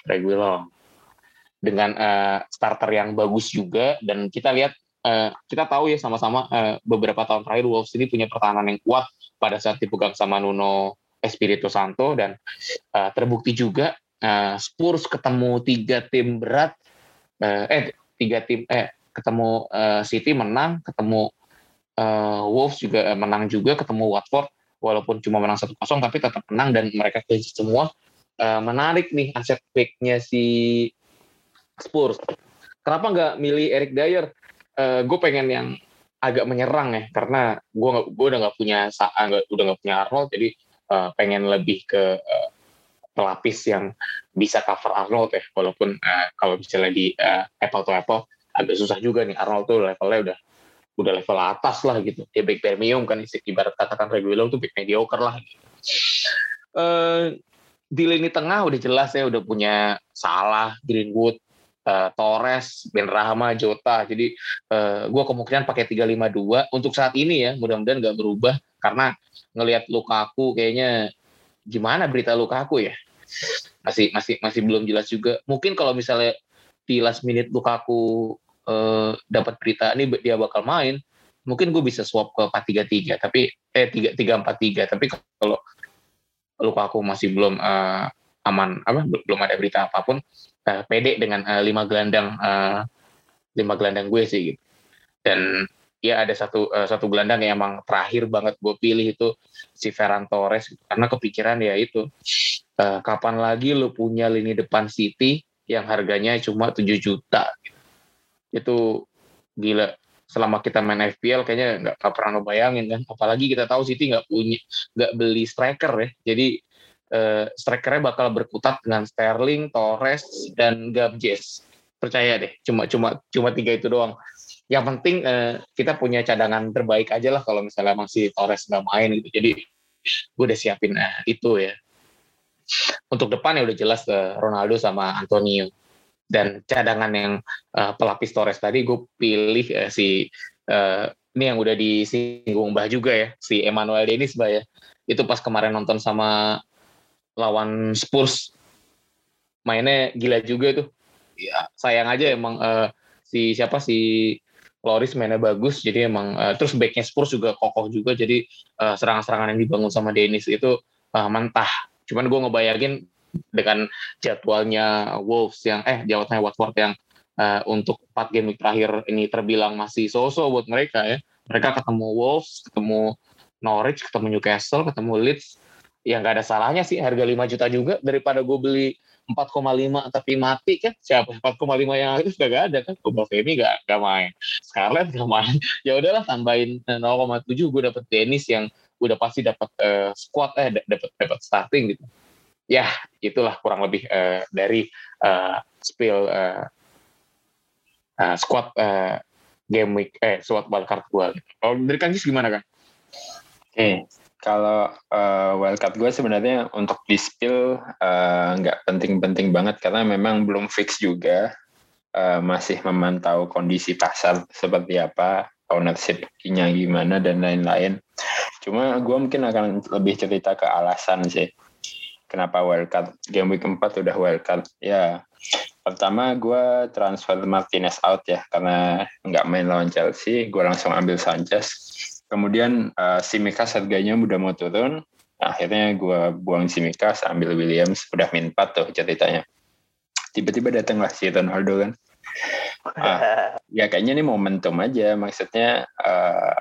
B: Reguilon dengan uh, starter yang bagus juga dan kita lihat uh, kita tahu ya sama-sama uh, beberapa tahun terakhir Wolves ini punya pertahanan yang kuat pada saat dipegang sama Nuno Espirito Santo dan uh, terbukti juga uh, Spurs ketemu tiga tim berat uh, eh tiga tim eh ketemu uh, City menang ketemu uh, Wolves juga menang juga ketemu Watford walaupun cuma menang satu kosong tapi tetap menang dan mereka semua. Uh, menarik nih aset backnya si Spurs. Kenapa nggak milih Eric Dyer? Uh, gue pengen yang agak menyerang ya karena gue gue udah nggak punya udah nggak punya Arnold jadi uh, pengen lebih ke uh, pelapis yang bisa cover Arnold ya. Walaupun uh, kalau misalnya di uh, apple to apple agak susah juga nih. Arnold tuh levelnya udah udah level atas lah gitu. Dia back premium kan ibarat katakan Reguilon tuh back mediocre lah. Gitu. uh, di lini tengah udah jelas ya udah punya Salah Greenwood uh, Torres, Ben Rahma, Jota. Jadi uh, gue kemungkinan pakai 352 untuk saat ini ya. Mudah-mudahan nggak berubah karena ngelihat Lukaku kayaknya gimana berita Lukaku ya? Masih masih masih belum jelas juga. Mungkin kalau misalnya di last minute Lukaku uh, dapat berita ini dia bakal main, mungkin gue bisa swap ke 433 tapi eh 3 343 tapi kalau Lukaku masih belum uh, aman apa belum ada berita apa pun uh, pede dengan uh, lima gelandang uh, lima gelandang gue sih gitu. Dan ya ada satu uh, satu gelandang yang emang terakhir banget gue pilih itu si Ferran Torres karena kepikiran ya itu uh, kapan lagi lu punya lini depan City yang harganya cuma 7 juta itu gila. Selama kita main FPL kayaknya nggak pernah ngebayangin kan. Apalagi kita tahu City nggak punya nggak beli striker ya. Jadi uh, strikernya bakal berkutat dengan Sterling, Torres, dan Gabjes. Percaya deh, cuma cuma cuma tiga itu doang. Yang penting uh, kita punya cadangan terbaik aja lah kalau misalnya masih Torres nggak main gitu. Jadi gue udah siapin uh, itu ya. Untuk depan ya udah jelas uh, Ronaldo sama Antonio. Dan cadangan yang uh, pelapis Torres tadi gue pilih uh, si uh, ini yang udah disinggung Mbah juga ya, si Emmanuel Dennis Mbah ya. Itu pas kemarin nonton sama lawan Spurs mainnya gila juga tuh. Ya, sayang aja emang uh, si siapa si Loris mainnya bagus jadi emang uh, terus backnya Spurs juga kokoh juga jadi uh, serangan-serangan yang dibangun sama Dennis itu uh, mentah. Cuman gue ngebayangin dengan jadwalnya Wolves yang eh jadwalnya Watford yang uh, untuk empat game terakhir ini terbilang masih so-so buat mereka ya. Mereka ketemu Wolves, ketemu Norwich, ketemu Newcastle, ketemu Leeds, ya nggak ada salahnya sih harga 5 juta juga daripada gue beli 4,5 tapi mati kan. Siapa 4,5 yang itu sudah gak ada kan. Gobal Femi gak, gak main. Scarlett gak main. Ya udahlah tambahin 0,7 gue dapet Dennis yang udah pasti dapat uh, squad eh dapat dapat starting gitu. Ya itulah kurang lebih uh, dari uh, spill uh, uh, squad uh, game week eh squad wildcard gue kalau dari Kang gimana kan?
C: Kalau uh, wildcard gue sebenarnya untuk di spill nggak uh, penting-penting banget karena memang belum fix juga uh, masih memantau kondisi pasar seperti apa ownership-nya gimana dan lain-lain. Cuma gue mungkin akan lebih cerita ke alasan sih kenapa wildcard game week 4 udah wildcard ya. Pertama gue transfer Martinez out ya karena nggak main lawan Chelsea gue langsung ambil Sanchez Kemudian uh, Simikas harganya udah mau turun. Nah, akhirnya gue buang Simikas, ambil Williams, udah min 4 tuh ceritanya. Tiba-tiba datanglah si Ronaldo kan. Uh, ya kayaknya ini momentum aja, maksudnya uh,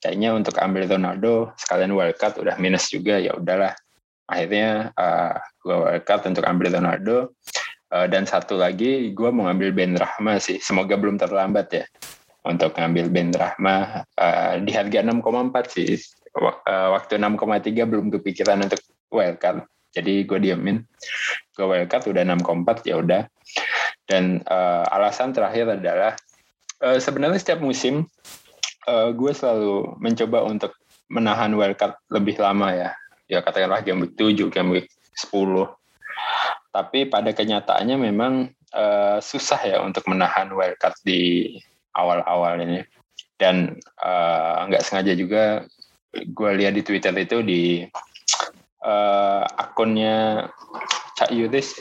C: kayaknya untuk ambil Ronaldo sekalian wildcard udah minus juga ya udahlah. Akhirnya uh, gue wildcard untuk ambil Ronaldo. Uh, dan satu lagi gue mau ambil Ben Rahma sih. Semoga belum terlambat ya untuk ngambil Ben Rahma uh, di harga 6,4 sih. Uh, waktu 6,3 belum kepikiran untuk wildcard. Jadi gue diamin. Gue wildcard udah 6,4 ya udah. Dan uh, alasan terakhir adalah uh, sebenarnya setiap musim uh, gue selalu mencoba untuk menahan wildcard lebih lama ya. Ya katakanlah game week 7, game week 10. Tapi pada kenyataannya memang uh, susah ya untuk menahan wildcard di awal-awal ini dan uh, nggak sengaja juga gue lihat di Twitter itu di uh, akunnya Cak Yudis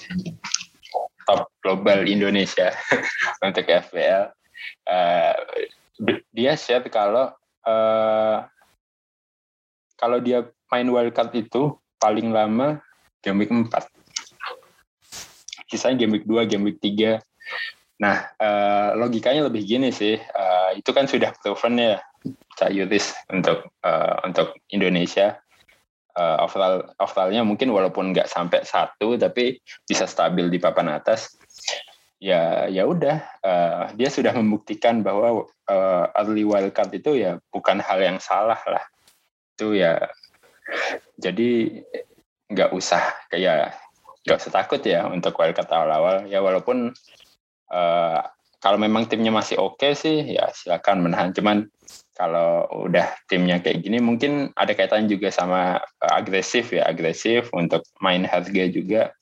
C: top global Indonesia untuk FPL uh, dia share kalau uh, kalau dia main wildcard itu paling lama game week 4 kisahnya game week 2, game week 3 Nah, uh, logikanya lebih gini sih. Uh, itu kan sudah proven ya, Cak Yuris untuk uh, untuk Indonesia. Uh, overall overallnya mungkin walaupun nggak sampai satu, tapi bisa stabil di papan atas. Ya, ya udah. Uh, dia sudah membuktikan bahwa uh, early wildcard itu ya bukan hal yang salah lah. Itu ya. Jadi nggak usah kayak nggak usah takut ya untuk wildcard awal-awal. Ya walaupun uh, kalau memang timnya masih oke okay sih ya silakan menahan. Cuman kalau udah timnya kayak gini mungkin ada kaitan juga sama uh, agresif ya. Agresif untuk main harga juga.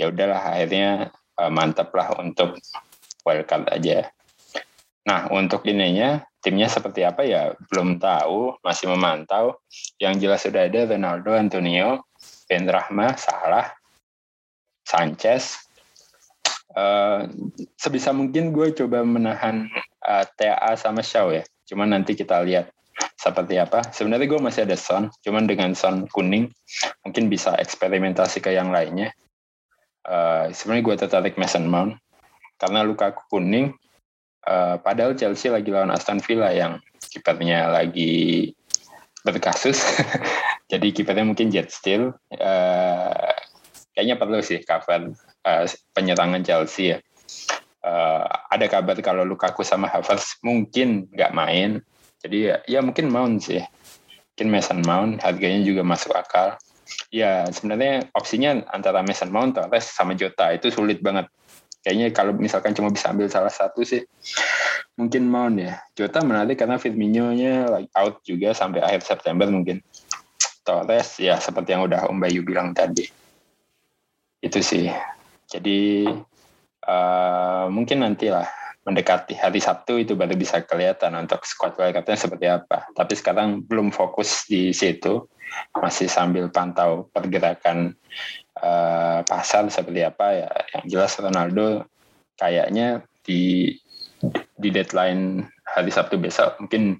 C: Ya udahlah akhirnya uh, mantap lah untuk wildcard aja. Nah untuk ininya timnya seperti apa ya? Belum tahu masih memantau. Yang jelas sudah ada Ronaldo Antonio Ben Rahma Salah Sanchez Uh, sebisa mungkin gue coba menahan uh, eh, TA sama Shaw ya. Cuman nanti kita lihat seperti apa. Sebenarnya gue masih ada Son, cuman dengan Son kuning mungkin bisa eksperimentasi ke yang lainnya. Uh, Sebenarnya gue tertarik Mason Mount karena luka kuning. Uh, padahal Chelsea lagi lawan Aston Villa yang kipernya lagi berkasus. Jadi kipernya mungkin Jet Steel. Uh, kayaknya perlu sih cover uh, penyerangan Chelsea ya. Uh, ada kabar kalau Lukaku sama Havertz mungkin nggak main. Jadi ya, ya mungkin Mount sih. Mungkin Mason Mount harganya juga masuk akal. Ya sebenarnya opsinya antara Mason Mount, Torres sama Jota itu sulit banget. Kayaknya kalau misalkan cuma bisa ambil salah satu sih, mungkin Mount ya. Jota menarik karena Firmino-nya like out juga sampai akhir September mungkin. Torres ya seperti yang udah Om Bayu bilang tadi. Itu sih jadi uh, mungkin nantilah mendekati hari Sabtu itu baru bisa kelihatan untuk squad wildcardnya seperti apa. Tapi sekarang belum fokus di situ, masih sambil pantau pergerakan uh, pasar seperti apa ya. Yang jelas Ronaldo kayaknya di di deadline hari Sabtu besok mungkin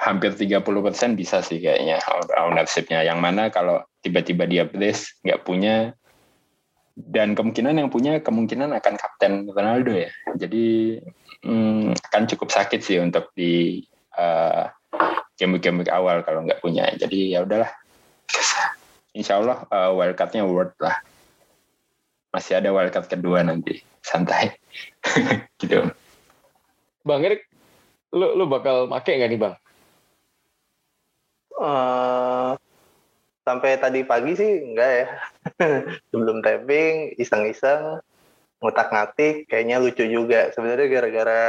C: hampir 30% bisa sih kayaknya ownership-nya. Yang mana kalau tiba-tiba dia brace nggak punya dan kemungkinan yang punya kemungkinan akan kapten Ronaldo ya. Jadi hmm, akan cukup sakit sih untuk di uh, game-game awal kalau nggak punya. Jadi ya udahlah. Insya Allah uh, wildcardnya worth lah. Masih ada wildcard kedua nanti. Santai. gitu.
B: Bang Erik, lu, lu bakal make nggak nih Bang?
D: Uh, sampai tadi pagi sih enggak ya. Sebelum tapping iseng-iseng ngutak ngatik kayaknya lucu juga. Sebenarnya gara-gara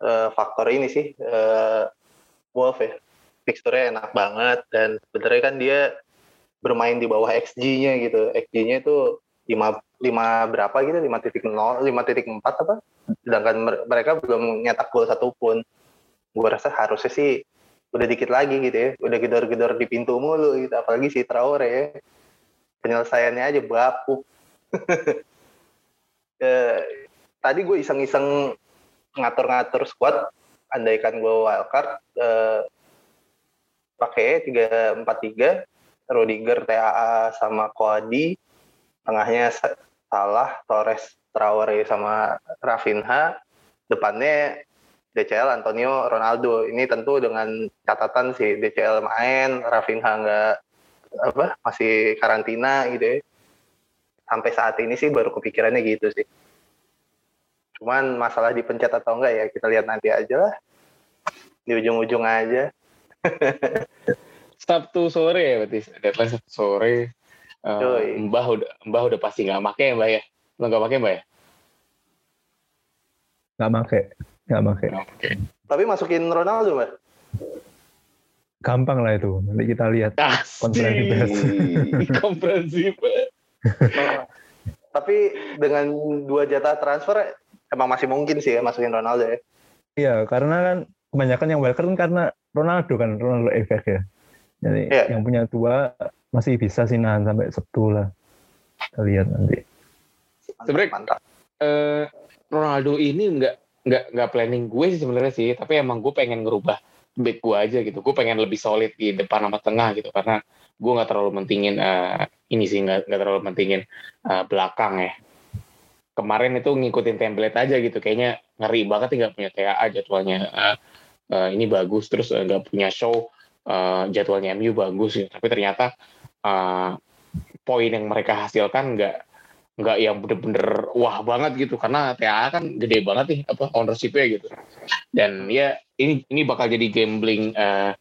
D: uh, faktor ini sih uh, Wolf ya. Teksturnya enak banget dan sebenarnya kan dia bermain di bawah XG-nya gitu. XG-nya itu 5 5 berapa gitu? 5.0 5.4 apa? Sedangkan mereka belum nyetak gol satu pun gue rasa harusnya sih udah dikit lagi gitu ya. Udah gedor-gedor di pintu mulu gitu. Apalagi si Traore ya. Penyelesaiannya aja bapuk. Eh, tadi gue iseng-iseng ngatur-ngatur squad. Andaikan gue wildcard eh, pakai tiga empat tiga. Rodiger TAA sama Koadi. Tengahnya Salah Torres Traore sama Rafinha. Depannya DCL Antonio Ronaldo. Ini tentu dengan catatan si DCL main Rafinha nggak apa masih karantina gitu ya. Sampai saat ini sih baru kepikirannya gitu sih. Cuman masalah dipencet atau enggak ya kita lihat nanti aja lah. Di ujung-ujung aja.
B: Sabtu sore ya berarti deadline Sabtu sore. Uh, Mbah udah Mbah udah pasti nggak make ya Mbah ya? Lo nggak pakai Mbah ya?
E: Nggak make nggak
D: okay. tapi masukin Ronaldo Mbah
E: gampang lah itu. Nanti kita lihat konferensi pers
B: konferensi
D: tapi dengan dua jatah transfer emang masih mungkin sih ya masukin Ronaldo ya?
E: Iya karena kan kebanyakan yang welcome kan karena Ronaldo kan Ronaldo efek ya. Jadi yeah. yang punya dua masih bisa sih nahan sampai Sabtu lah. Kita lihat nanti.
B: Sebenarnya uh, Ronaldo ini nggak nggak nggak planning gue sih sebenarnya sih tapi emang gue pengen ngerubah back gue aja gitu. Gue pengen lebih solid di depan sama tengah gitu karena gue nggak terlalu mentingin uh, ini sih nggak nggak terlalu mentingin uh, belakang ya. Kemarin itu ngikutin template aja gitu kayaknya ngeri banget nggak punya TA jadwalnya uh, uh, ini bagus terus nggak uh, punya show uh, jadwalnya MU bagus gitu. Tapi ternyata uh, poin yang mereka hasilkan nggak nggak yang bener-bener wah banget gitu. Karena TA kan gede banget nih apa ownershipnya gitu. Dan ya ini ini bakal jadi gambling uh,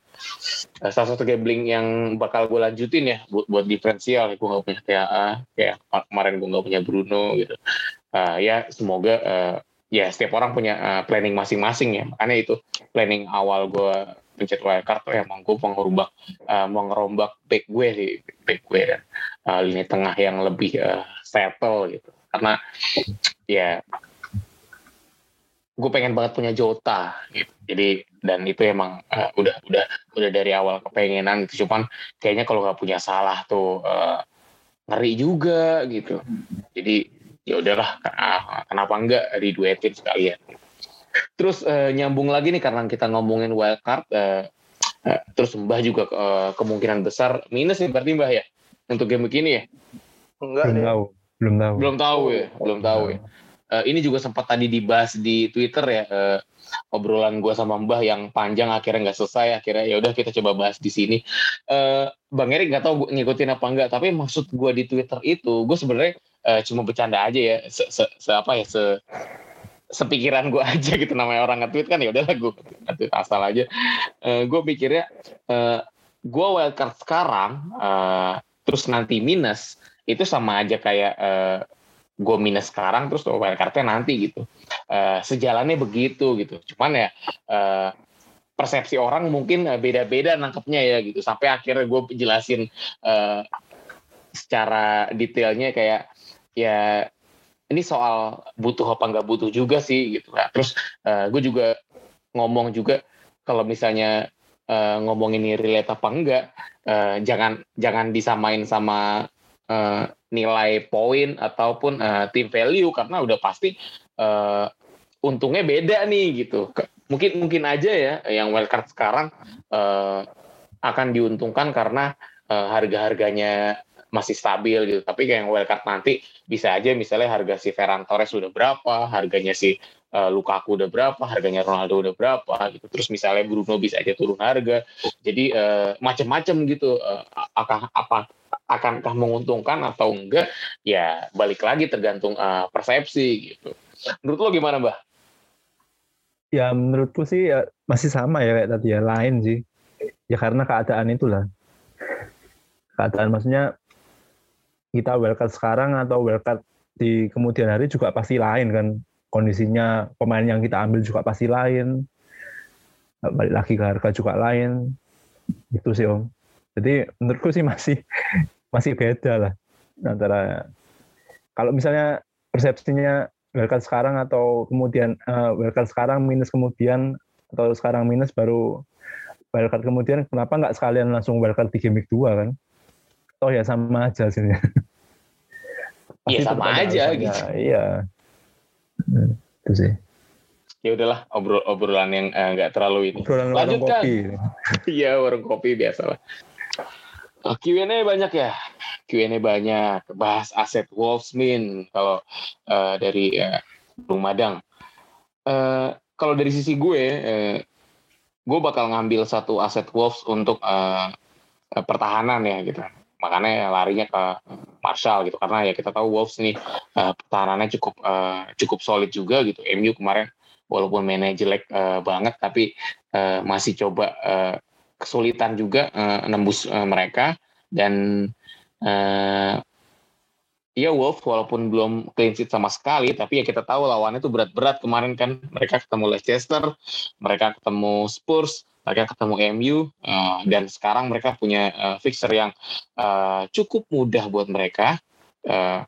B: salah satu gambling yang bakal gue lanjutin ya buat buat diferensial. Gue nggak punya TA kayak kemarin gue nggak punya Bruno gitu. Uh, ya semoga uh, ya setiap orang punya uh, planning masing-masing ya. Makanya itu planning awal gue pencet wildcard tuh emang gue mau ngerubah uh, mau ngerombak back gue sih back gue dan uh, lini tengah yang lebih uh, settle gitu. Karena ya gue pengen banget punya Jota gitu. Jadi dan itu emang uh, udah udah udah dari awal kepengenan gitu. Cuman kayaknya kalau nggak punya salah tuh uh, ngeri juga gitu. Jadi ya udahlah kenapa enggak diduetin sekalian? Terus uh, nyambung lagi nih karena kita ngomongin wildcard, uh, uh, terus Mbah juga uh, kemungkinan besar minus nih berarti Mbah ya untuk game begini ya?
E: Enggak tahu, belum tahu.
B: Belum tahu ya, belum tahu ya. Uh, ini juga sempat tadi dibahas di Twitter ya uh, obrolan gue sama Mbah yang panjang akhirnya nggak selesai akhirnya ya udah kita coba bahas di sini. Uh, Bang Erik nggak tahu ngikutin apa enggak tapi maksud gue di Twitter itu gue sebenarnya uh, cuma bercanda aja ya se, se, se apa ya se sepikiran gue aja gitu namanya orang nge-tweet kan ya udahlah gue nge-tweet asal aja uh, eh, gue mikirnya uh, eh, gue wildcard sekarang uh, terus nanti minus itu sama aja kayak uh, gue minus sekarang terus wildcardnya nanti gitu. Uh, sejalannya begitu gitu. Cuman ya uh, persepsi orang mungkin beda-beda nangkepnya ya gitu. Sampai akhirnya gue jelasin uh, secara detailnya kayak ya ini soal butuh apa nggak butuh juga sih gitu. Nah, terus uh, gue juga ngomong juga kalau misalnya uh, ngomong ini relate apa enggak uh, jangan jangan disamain sama uh, nilai poin ataupun uh, team value karena udah pasti uh, untungnya beda nih gitu mungkin mungkin aja ya yang wildcard sekarang uh, akan diuntungkan karena uh, harga harganya masih stabil gitu. Tapi kayak yang wildcard nanti bisa aja misalnya harga si Ferran Torres udah berapa, harganya si Lukaku udah berapa, harganya Ronaldo udah berapa gitu. Terus misalnya Bruno bisa aja turun harga. Jadi uh, macam-macam gitu. Uh, akan apa akankah menguntungkan atau enggak? Ya balik lagi tergantung uh, persepsi gitu. Menurut lo gimana, Mbah?
E: Ya menurutku sih ya masih sama ya kayak tadi ya lain sih. Ya karena keadaan itulah keadaan maksudnya kita wildcard sekarang atau wildcard di kemudian hari juga pasti lain kan kondisinya pemain yang kita ambil juga pasti lain balik lagi ke harga juga lain Itu sih Om. Jadi menurutku sih masih masih beda lah antara kalau misalnya persepsinya wildcard sekarang atau kemudian uh, wildcard sekarang minus kemudian atau sekarang minus baru wildcard kemudian kenapa nggak sekalian langsung wildcard di game 2 kan? Oh ya sama aja sih.
B: Iya sama aja gitu.
E: Iya. Hmm, itu sih.
B: Ya udahlah obrol obrolan yang eh, nggak uh, terlalu ini.
E: Obrolan Lanjutkan. kopi.
B: Iya warung kopi biasa lah. Q&A banyak ya. Q&A banyak. Bahas aset Wolfsmin kalau uh, dari uh, Bung Madang. Uh, kalau dari sisi gue, uh, gue bakal ngambil satu aset Wolves untuk uh, pertahanan ya gitu makanya larinya ke Marshall gitu karena ya kita tahu Wolves nih uh, pertahanannya cukup uh, cukup solid juga gitu MU kemarin walaupun mainnya jelek uh, banget tapi uh, masih coba uh, kesulitan juga uh, nembus uh, mereka. Dan uh, Iya Wolf walaupun belum clean sheet sama sekali tapi ya kita tahu lawannya itu berat-berat kemarin kan. Mereka ketemu Leicester, mereka ketemu Spurs, mereka ketemu MU uh, dan sekarang mereka punya uh, fixer yang uh, cukup mudah buat mereka. Uh,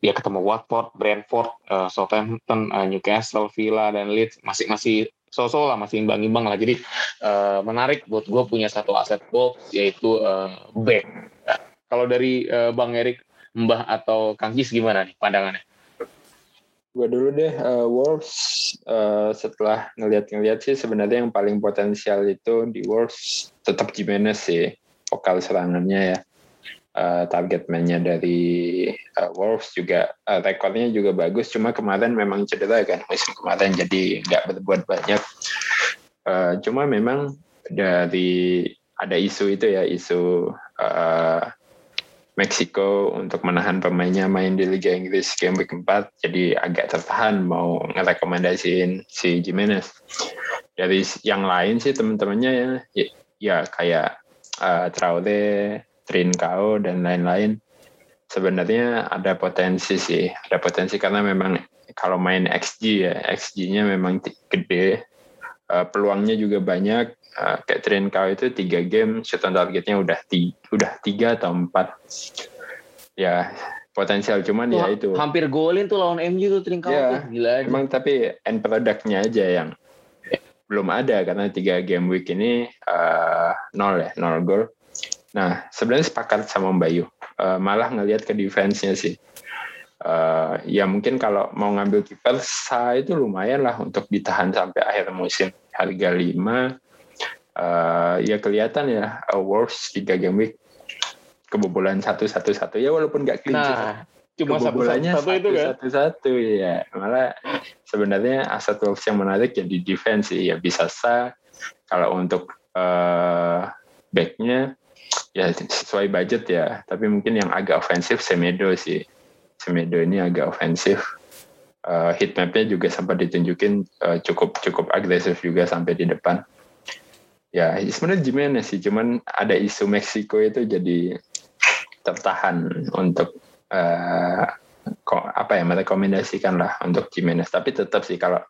B: dia ketemu Watford, Brentford, uh, Southampton, uh, Newcastle, Villa dan Leeds. Masih masih so-so lah masih imbang-imbang lah. Jadi uh, menarik buat gue punya satu aset Wolves yaitu uh, back. Uh, kalau dari uh, Bang Erik Mbah atau Kang Jis gimana nih pandangannya?
C: Gue dulu deh, uh, Wolves uh, setelah ngeliat-ngeliat sih sebenarnya yang paling potensial itu di Wolves tetap Jimenez sih, vokal serangannya ya. Uh, target mainnya dari uh, Wolves juga uh, rekornya juga bagus. Cuma kemarin memang cedera kan musim kemarin jadi nggak berbuat banyak. Uh, cuma memang dari ada isu itu ya isu uh, Meksiko untuk menahan pemainnya main di Liga Inggris game week 4 jadi agak tertahan mau ngerekomendasiin si Jimenez. Dari yang lain sih teman-temannya ya, ya, ya kayak uh, Traore, Trincao dan lain-lain sebenarnya ada potensi sih. Ada potensi karena memang kalau main XG ya XG-nya memang gede. Uh, peluangnya juga banyak. Uh, kayak Trincao itu tiga game shot on targetnya udah tiga, udah tiga atau empat. Ya potensial cuman ya itu.
B: hampir golin tuh lawan MU tuh Trincao
C: ya, tuh. Gila emang tapi end productnya aja yang belum ada karena tiga game week ini uh, nol ya nol gol nah sebenarnya sepakat sama Bayu uh, malah ngelihat ke defense-nya sih. Uh, ya mungkin kalau mau ngambil kiper Sa itu lumayan lah untuk ditahan sampai akhir musim. Harga 5 uh, ya kelihatan ya uh, Wolves tiga game week kebobolan satu satu satu ya walaupun nggak clean
B: nah, cuma satu satu, satu itu kan?
C: satu satu ya. Malah sebenarnya aset Wolves yang menarik ya di defense ya bisa sah kalau untuk uh, backnya ya sesuai budget ya. Tapi mungkin yang agak ofensif Semedo sih. Semedo ini agak ofensif uh, hit mapnya juga sempat ditunjukin uh, cukup cukup agresif juga sampai di depan. Ya sebenarnya Jimenez sih? Cuman ada isu Meksiko itu jadi tertahan untuk uh, apa ya merekomendasikan lah untuk Jimenez. Tapi tetap sih kalau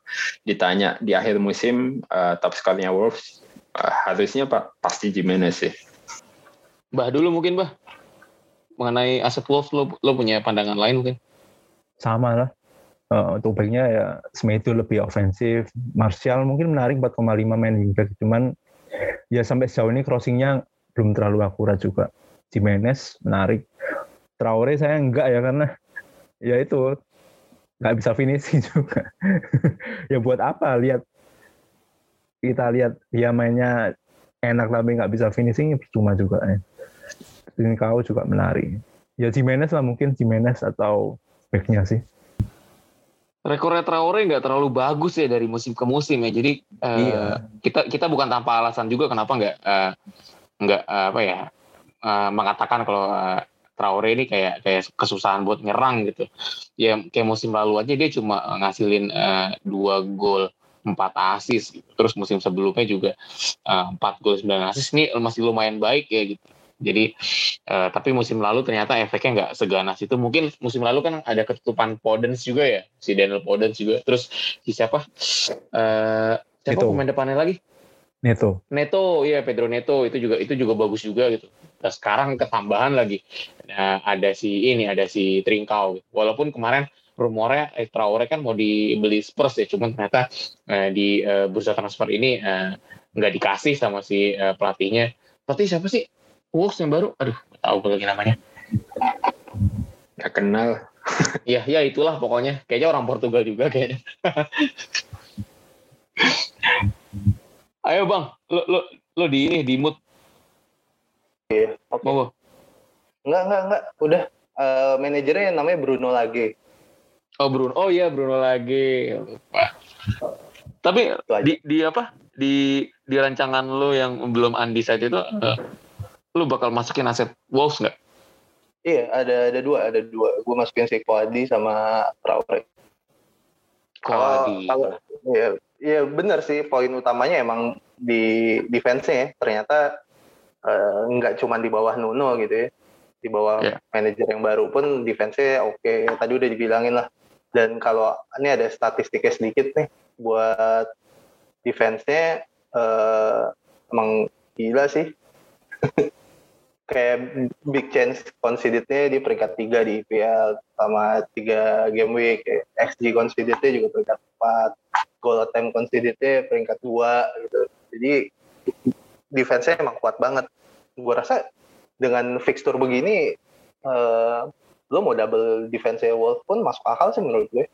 C: ditanya di akhir musim uh, top skornya Wolves uh, harusnya pak pasti Jimenez sih
B: Bah dulu mungkin bah mengenai aset Wolves lo, lo punya pandangan lain mungkin
E: sama lah uh, untuk backnya ya Semedo lebih ofensif Martial mungkin menarik 4,5 main wingback cuman ya sampai sejauh ini crossingnya belum terlalu akurat juga. Jimenez menarik. Traore saya enggak ya karena ya itu nggak bisa finishing juga. ya buat apa lihat kita lihat dia mainnya enak tapi nggak bisa finishing percuma juga ya. Ini kau juga menarik. Ya Jimenez lah mungkin Jimenez atau backnya sih.
B: Rekornya Traore nggak terlalu bagus ya dari musim ke musim ya. Jadi uh, iya. kita kita bukan tanpa alasan juga kenapa nggak uh, nggak uh, apa ya uh, mengatakan kalau uh, Traore ini kayak kayak kesusahan buat nyerang gitu. Ya kayak musim lalu aja dia cuma ngasilin uh, dua gol empat asis gitu. Terus musim sebelumnya juga empat uh, gol sembilan asis ini masih lumayan baik ya gitu. Jadi uh, tapi musim lalu ternyata efeknya nggak seganas itu. Mungkin musim lalu kan ada ketutupan Podens juga ya, si Daniel Podens juga. Terus si siapa? Uh, siapa itu. pemain depannya lagi?
E: Neto.
B: Neto, iya Pedro Neto itu juga itu juga bagus juga gitu. Nah, sekarang ketambahan lagi nah, ada si ini ada si Trinkau. Walaupun kemarin rumornya eh, Traore kan mau dibeli Spurs ya, cuman ternyata eh, di eh, bursa transfer ini eh, nggak dikasih sama si eh, pelatihnya. Pelatih siapa sih? Wolves yang baru? Aduh, nggak tahu lagi namanya.
C: Gak kenal.
B: Iya, ya itulah pokoknya. Kayaknya orang Portugal juga kayaknya. Ayo bang, lo lo lo di ini di mood.
D: Iya, oke.
B: Mau
D: Enggak, enggak, enggak. Udah. Eh, manajernya yang namanya Bruno lagi.
B: Oh Bruno, oh iya Bruno lagi. Lupa. Tapi di, di apa? Di di rancangan lo yang belum undecided itu, eh, lo bakal masukin aset Wolves nggak?
D: Iya, ada ada dua, ada dua. Gue masukin si Koadi sama Traore. Kalau-
B: Kalau
D: Iya, iya benar sih. Poin utamanya emang di defense-nya ya. Ternyata eh, nggak cuma di bawah Nuno gitu ya. Di bawah
B: Iya.
D: manajer yang baru pun defense-nya oke. Tadi udah dibilangin lah. Dan kalau ini ada statistiknya sedikit nih buat defense-nya eh, emang gila sih. Kayak big chance conceded-nya di peringkat 3 di IPL sama 3 game week. XG conceded-nya juga peringkat 4 goal attempt conceded-nya peringkat 2 gitu. Jadi defense-nya emang kuat banget. Gue rasa dengan fixture begini eh lo mau double defense-nya Wolf pun masuk akal sih menurut gue.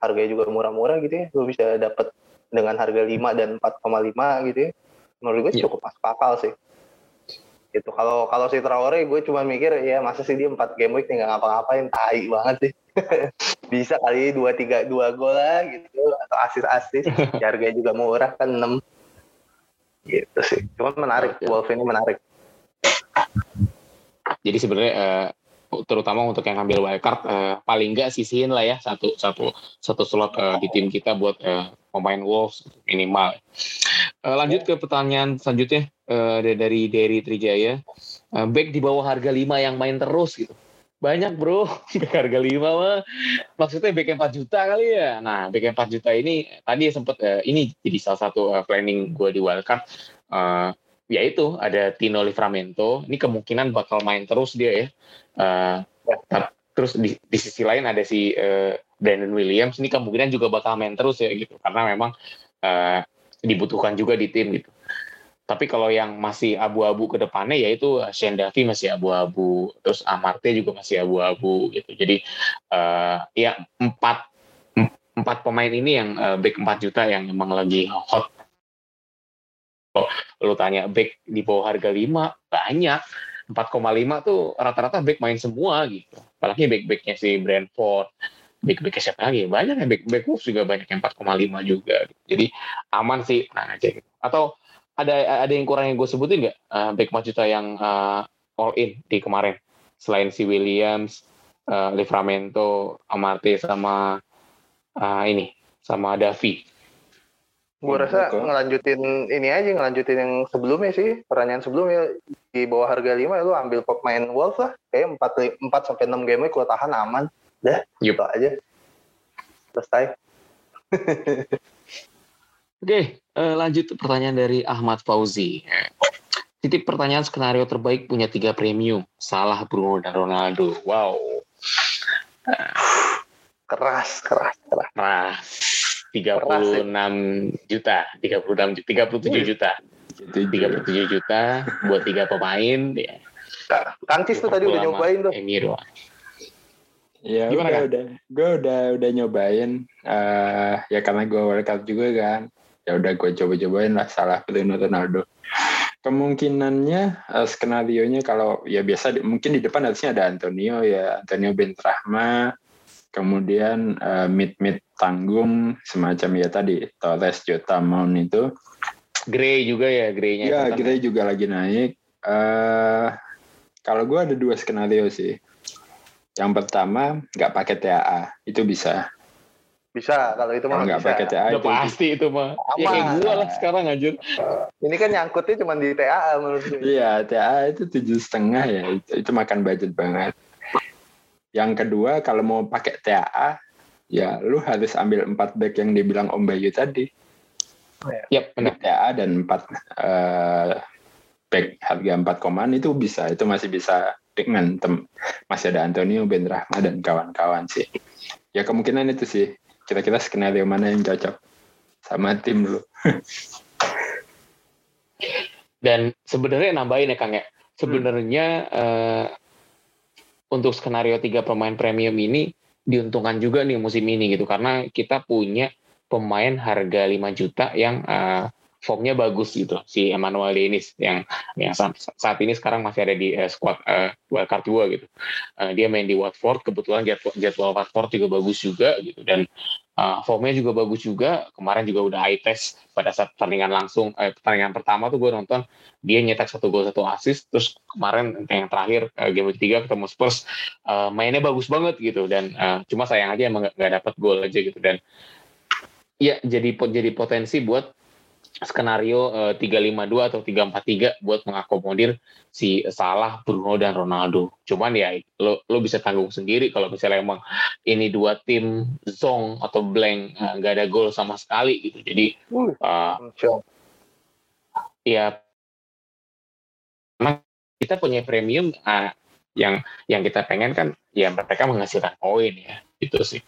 D: Harganya juga murah-murah gitu ya. Lo bisa dapat dengan harga 5 dan 4,5 gitu ya. Menurut gue
B: Iya.
D: cukup masuk akal sih. Gitu. Kalau kalau si Traore gue cuma mikir ya masa sih dia 4 game week nggak ngapa-ngapain tai banget sih. bisa kali 2 3 2 gol lah gitu atau asis-asis. Harganya juga murah kan 6 gitu sih. Cuman menarik,
B: Oke.
D: Wolf ini menarik.
B: Jadi sebenarnya eh, terutama untuk yang ngambil wildcard eh, paling nggak sisihin lah ya satu satu satu slot eh, di tim kita buat eh, pemain Wolves minimal. Eh, lanjut ke pertanyaan selanjutnya eh, dari dari Derry Trijaya. Eh, back di bawah harga 5 yang main terus gitu. Banyak bro, back harga 5 mah. Maksudnya back 4 juta kali ya. Nah, back 4 juta ini tadi sempat eh, ini jadi salah satu eh, planning gue di wildcard. Eh, yaitu ada Tino Livramento. Ini kemungkinan bakal main terus dia ya. Tar- terus di, di sisi lain ada si eh, Brandon Williams. Ini kemungkinan juga bakal main terus ya gitu. Karena memang eh, dibutuhkan juga di tim gitu. Tapi kalau yang masih abu-abu ke depannya yaitu eh, Shane Duffy masih abu-abu, terus Amarte juga masih abu-abu gitu. Jadi eh, ya empat empat pemain ini yang eh, back 4 juta yang emang lagi hot lu tanya back di bawah harga 5 banyak 4,5 tuh rata-rata back main semua gitu apalagi back-backnya si Brentford back-backnya siapa lagi banyak yang back back Wolves juga banyak yang 4,5 juga gitu. jadi aman sih tenang aja gitu. atau ada ada yang kurang yang gue sebutin nggak Eh, back 4 juta yang eh, all in di kemarin selain si Williams uh, Livramento Amarte sama eh, ini sama Davi
D: Gue rasa
C: betul.
D: ngelanjutin ini aja, ngelanjutin yang sebelumnya sih. Pertanyaan sebelumnya di bawah harga 5 lu ambil pemain Wolves lah. Kayak 4, 4 sampai 6 game lu tahan aman. Dah,
B: Yup.
D: gitu aja. Selesai.
B: Oke, eh, lanjut pertanyaan dari Ahmad Fauzi. Titip pertanyaan skenario terbaik punya tiga premium. Salah Bruno dan Ronaldo. Wow.
D: Keras, keras, keras.
B: Nah, 36 juta, 36 ju- 37 juta.
C: Itu
B: 37 juta buat tiga pemain. Ya.
D: Kancis tuh tadi udah nyobain tuh.
B: Emir.
C: Ya
B: Gimana,
C: udah, gue udah udah nyobain. eh ya karena gue World Cup juga kan. Ya udah gue coba-cobain lah salah Cristiano Ronaldo. Kemungkinannya eh, skenario nya kalau ya biasa di- mungkin di depan harusnya ada Antonio ya Antonio Bentrahma. Kemudian eh, mid mid tanggung semacam ya tadi Torres Jota Mount itu.
B: Gray juga ya, Gray-nya.
C: Ya kita juga lagi naik. eh kalau gue ada dua skenario sih. Yang pertama nggak pakai TAA itu bisa.
D: Bisa, kalau itu mah
C: nggak
D: bisa.
C: pakai TAA
B: Udah
C: itu
B: pasti itu mah. Ya kayak
D: Aman.
B: gua lah sekarang anjir.
D: Ini kan nyangkutnya cuma di TAA menurut gue.
C: Iya, TA itu tujuh setengah ya, itu, itu makan budget banget. Yang kedua, kalau mau pakai TAA, ya lu harus ambil empat back yang dibilang Om Bayu tadi.
B: Oh, ya. Yep, benar.
C: BTA dan 4 uh, back harga 4 koman itu bisa, itu masih bisa dengan tem masih ada Antonio Ben Rahma dan kawan-kawan sih. Ya kemungkinan itu sih. Kira-kira skenario mana yang cocok sama tim lu.
B: dan sebenarnya nambahin ya Kang ya. Sebenarnya hmm. uh, untuk skenario tiga pemain premium ini diuntungkan juga nih musim ini gitu karena kita punya pemain harga 5 juta yang uh, formnya bagus gitu si Emmanuel Dennis yang yang saat ini sekarang masih ada di uh, squad uh, wildcard 2 gitu. Uh, dia main di Watford kebetulan jadwal, jadwal Watford juga bagus juga gitu dan uh, formnya juga bagus juga. Kemarin juga udah eye test pada saat pertandingan langsung eh, pertandingan pertama tuh gue nonton dia nyetak satu gol satu assist terus kemarin yang terakhir uh, game ketiga ketemu Spurs uh, mainnya bagus banget gitu dan uh, cuma sayang aja emang nggak dapat gol aja gitu dan ya jadi jadi potensi buat skenario uh, 352 atau 343 buat mengakomodir si Salah, Bruno dan Ronaldo. Cuman ya lo lo bisa tanggung sendiri kalau misalnya emang ini dua tim zong atau blank eh, nggak uh, ada gol sama sekali gitu. Jadi uh, ya kita punya premium uh, yang yang kita pengen kan ya mereka menghasilkan poin ya itu sih.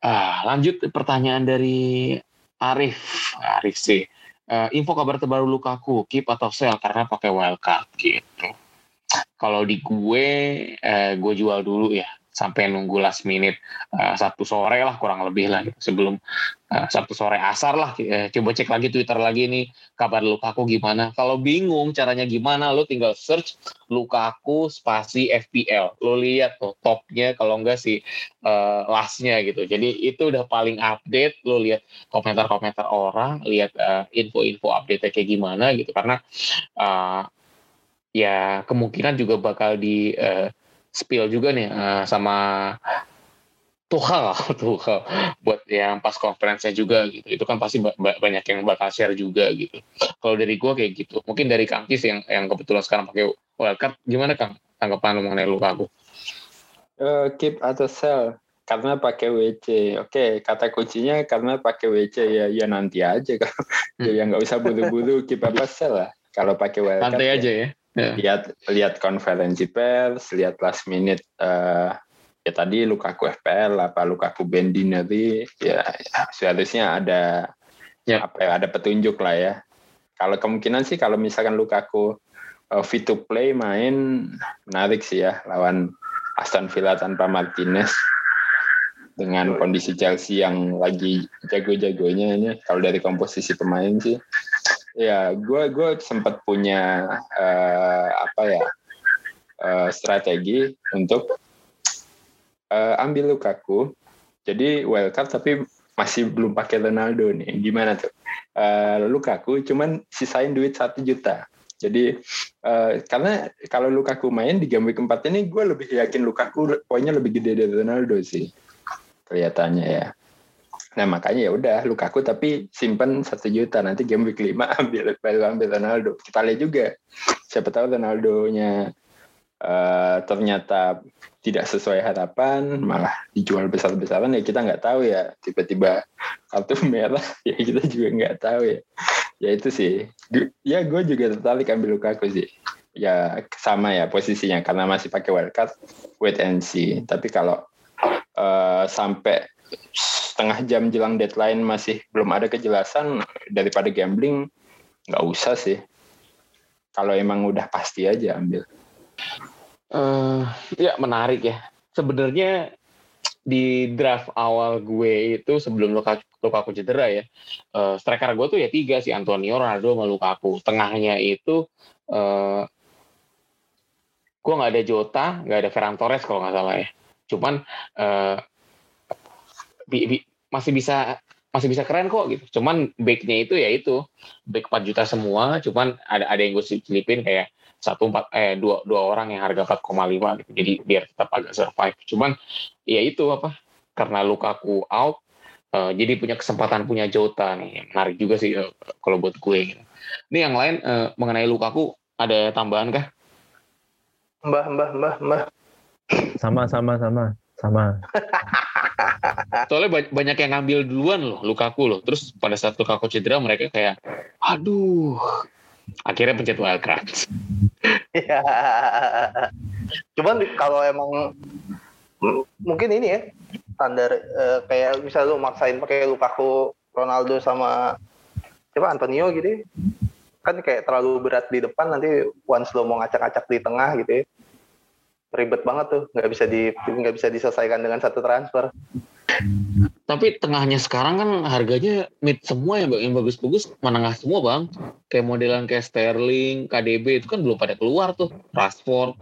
B: Ah, lanjut pertanyaan dari Arif, Arif sih. Uh, info kabar terbaru Lukaku, keep atau sell karena pakai wildcard gitu. Kalau di gue, uh, gue jual dulu ya sampai nunggu last minute uh, Sabtu sore lah kurang lebih lah gitu. sebelum uh, Sabtu sore asar lah uh, coba cek lagi Twitter lagi nih kabar Lukaku gimana. Kalau bingung caranya gimana lo tinggal search Lukaku spasi FPL lo lihat tuh topnya kalau enggak sih uh, lastnya gitu. Jadi itu udah paling update lo lihat komentar-komentar orang lihat uh, info-info update kayak gimana gitu. Karena uh, ya kemungkinan juga bakal di uh, spill juga nih uh, sama Tuchel, Tuchel buat yang pas konferensinya juga gitu. Itu kan pasti banyak yang bakal share juga gitu. Kalau dari gue kayak gitu. Mungkin dari Kang Kis yang yang kebetulan sekarang pakai wildcard, gimana Kang tanggapan lu mengenai Lukaku?
C: Uh, keep atau sell karena pakai WC. Oke, okay, kata kuncinya karena pakai WC ya ya nanti aja kalau hmm. ya nggak usah buru-buru keep apa sell lah. Kalau pakai wildcard.
B: Santai ya. aja ya
C: yeah. lihat lihat konferensi pers lihat last minute uh, ya tadi Lukaku FPL apa Lukaku Bendineri ya, ya seharusnya ada yeah. apa ya ada petunjuk lah ya kalau kemungkinan sih kalau misalkan Lukaku uh, fit to play main menarik sih ya lawan Aston Villa tanpa Martinez dengan kondisi Chelsea yang lagi jago-jagonya ini kalau dari komposisi pemain sih ya gue gue sempat punya uh, apa ya uh, strategi untuk uh, ambil Lukaku. Jadi wildcard tapi masih belum pakai Ronaldo nih. Gimana tuh? Uh, Lukaku cuman sisain duit satu juta. Jadi uh, karena kalau Lukaku main di game week 4 ini gue lebih yakin Lukaku poinnya lebih gede dari Ronaldo sih. Kelihatannya ya Nah makanya ya udah Lukaku tapi simpen satu juta nanti game week lima ambil baru ambil Ronaldo. Kita lihat juga siapa tahu Ronaldo-nya uh, ternyata tidak sesuai harapan malah dijual besar-besaran. Ya kita nggak tahu ya tiba-tiba kartu merah ya kita juga nggak tahu ya. Ya itu sih. Ya gue juga tertarik ambil Lukaku sih. Ya sama ya posisinya karena masih pakai wildcard wait and see. Tapi kalau uh, sampai setengah jam jelang deadline masih belum ada kejelasan daripada gambling nggak usah sih. Kalau emang udah pasti aja ambil.
B: Uh, ya menarik ya. Sebenarnya di draft awal gue itu sebelum Lukaku, Lukaku cedera ya uh, striker gue tuh ya tiga sih Antonio Ronaldo sama Lukaku. Tengahnya itu uh, gue nggak ada Jota nggak ada Ferran Torres kalau nggak salah ya. Cuman uh, masih bisa masih bisa keren kok gitu. Cuman backnya itu ya itu back 4 juta semua. Cuman ada ada yang gue selipin kayak satu empat eh dua dua orang yang harga 4,5 gitu. Jadi biar tetap agak survive. Cuman ya itu apa karena Lukaku out uh, jadi punya kesempatan punya Jota nih. Menarik juga sih uh, kalau buat gue gitu. Ini yang lain uh, mengenai Lukaku ada tambahan kah?
D: Mbah, mbah, mbah, mbah.
E: Sama, sama, sama, sama.
B: Soalnya banyak yang ngambil duluan loh Lukaku loh. Terus pada saat Lukaku cedera mereka kayak aduh akhirnya pencet wildcard.
D: Ya. Cuman kalau emang mungkin ini ya standar uh, kayak bisa lu maksain pakai Lukaku, Ronaldo sama coba Antonio gitu ya. kan kayak terlalu berat di depan nanti once lo mau ngacak-ngacak di tengah gitu ya ribet banget tuh nggak bisa di nggak bisa diselesaikan dengan satu transfer
B: tapi tengahnya sekarang kan harganya mid semua ya yang bagus-bagus menengah semua bang kayak modelan kayak Sterling KDB itu kan belum pada keluar tuh Rashford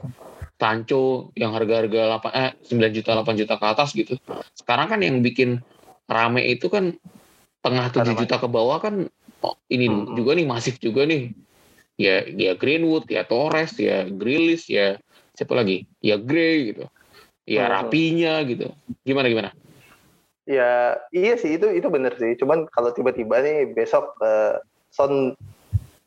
B: Sancho yang harga-harga 8 eh 9 juta 8 juta ke atas gitu. Sekarang kan yang bikin rame itu kan tengah 7 juta ke bawah kan oh, ini hmm. juga nih masif juga nih. Ya ya Greenwood, ya Torres, ya Grealish, ya siapa lagi? Ya Gray gitu. Ya. Rapinya gitu. Gimana gimana?
D: Ya iya sih itu itu bener sih. Cuman kalau tiba-tiba nih besok uh, Son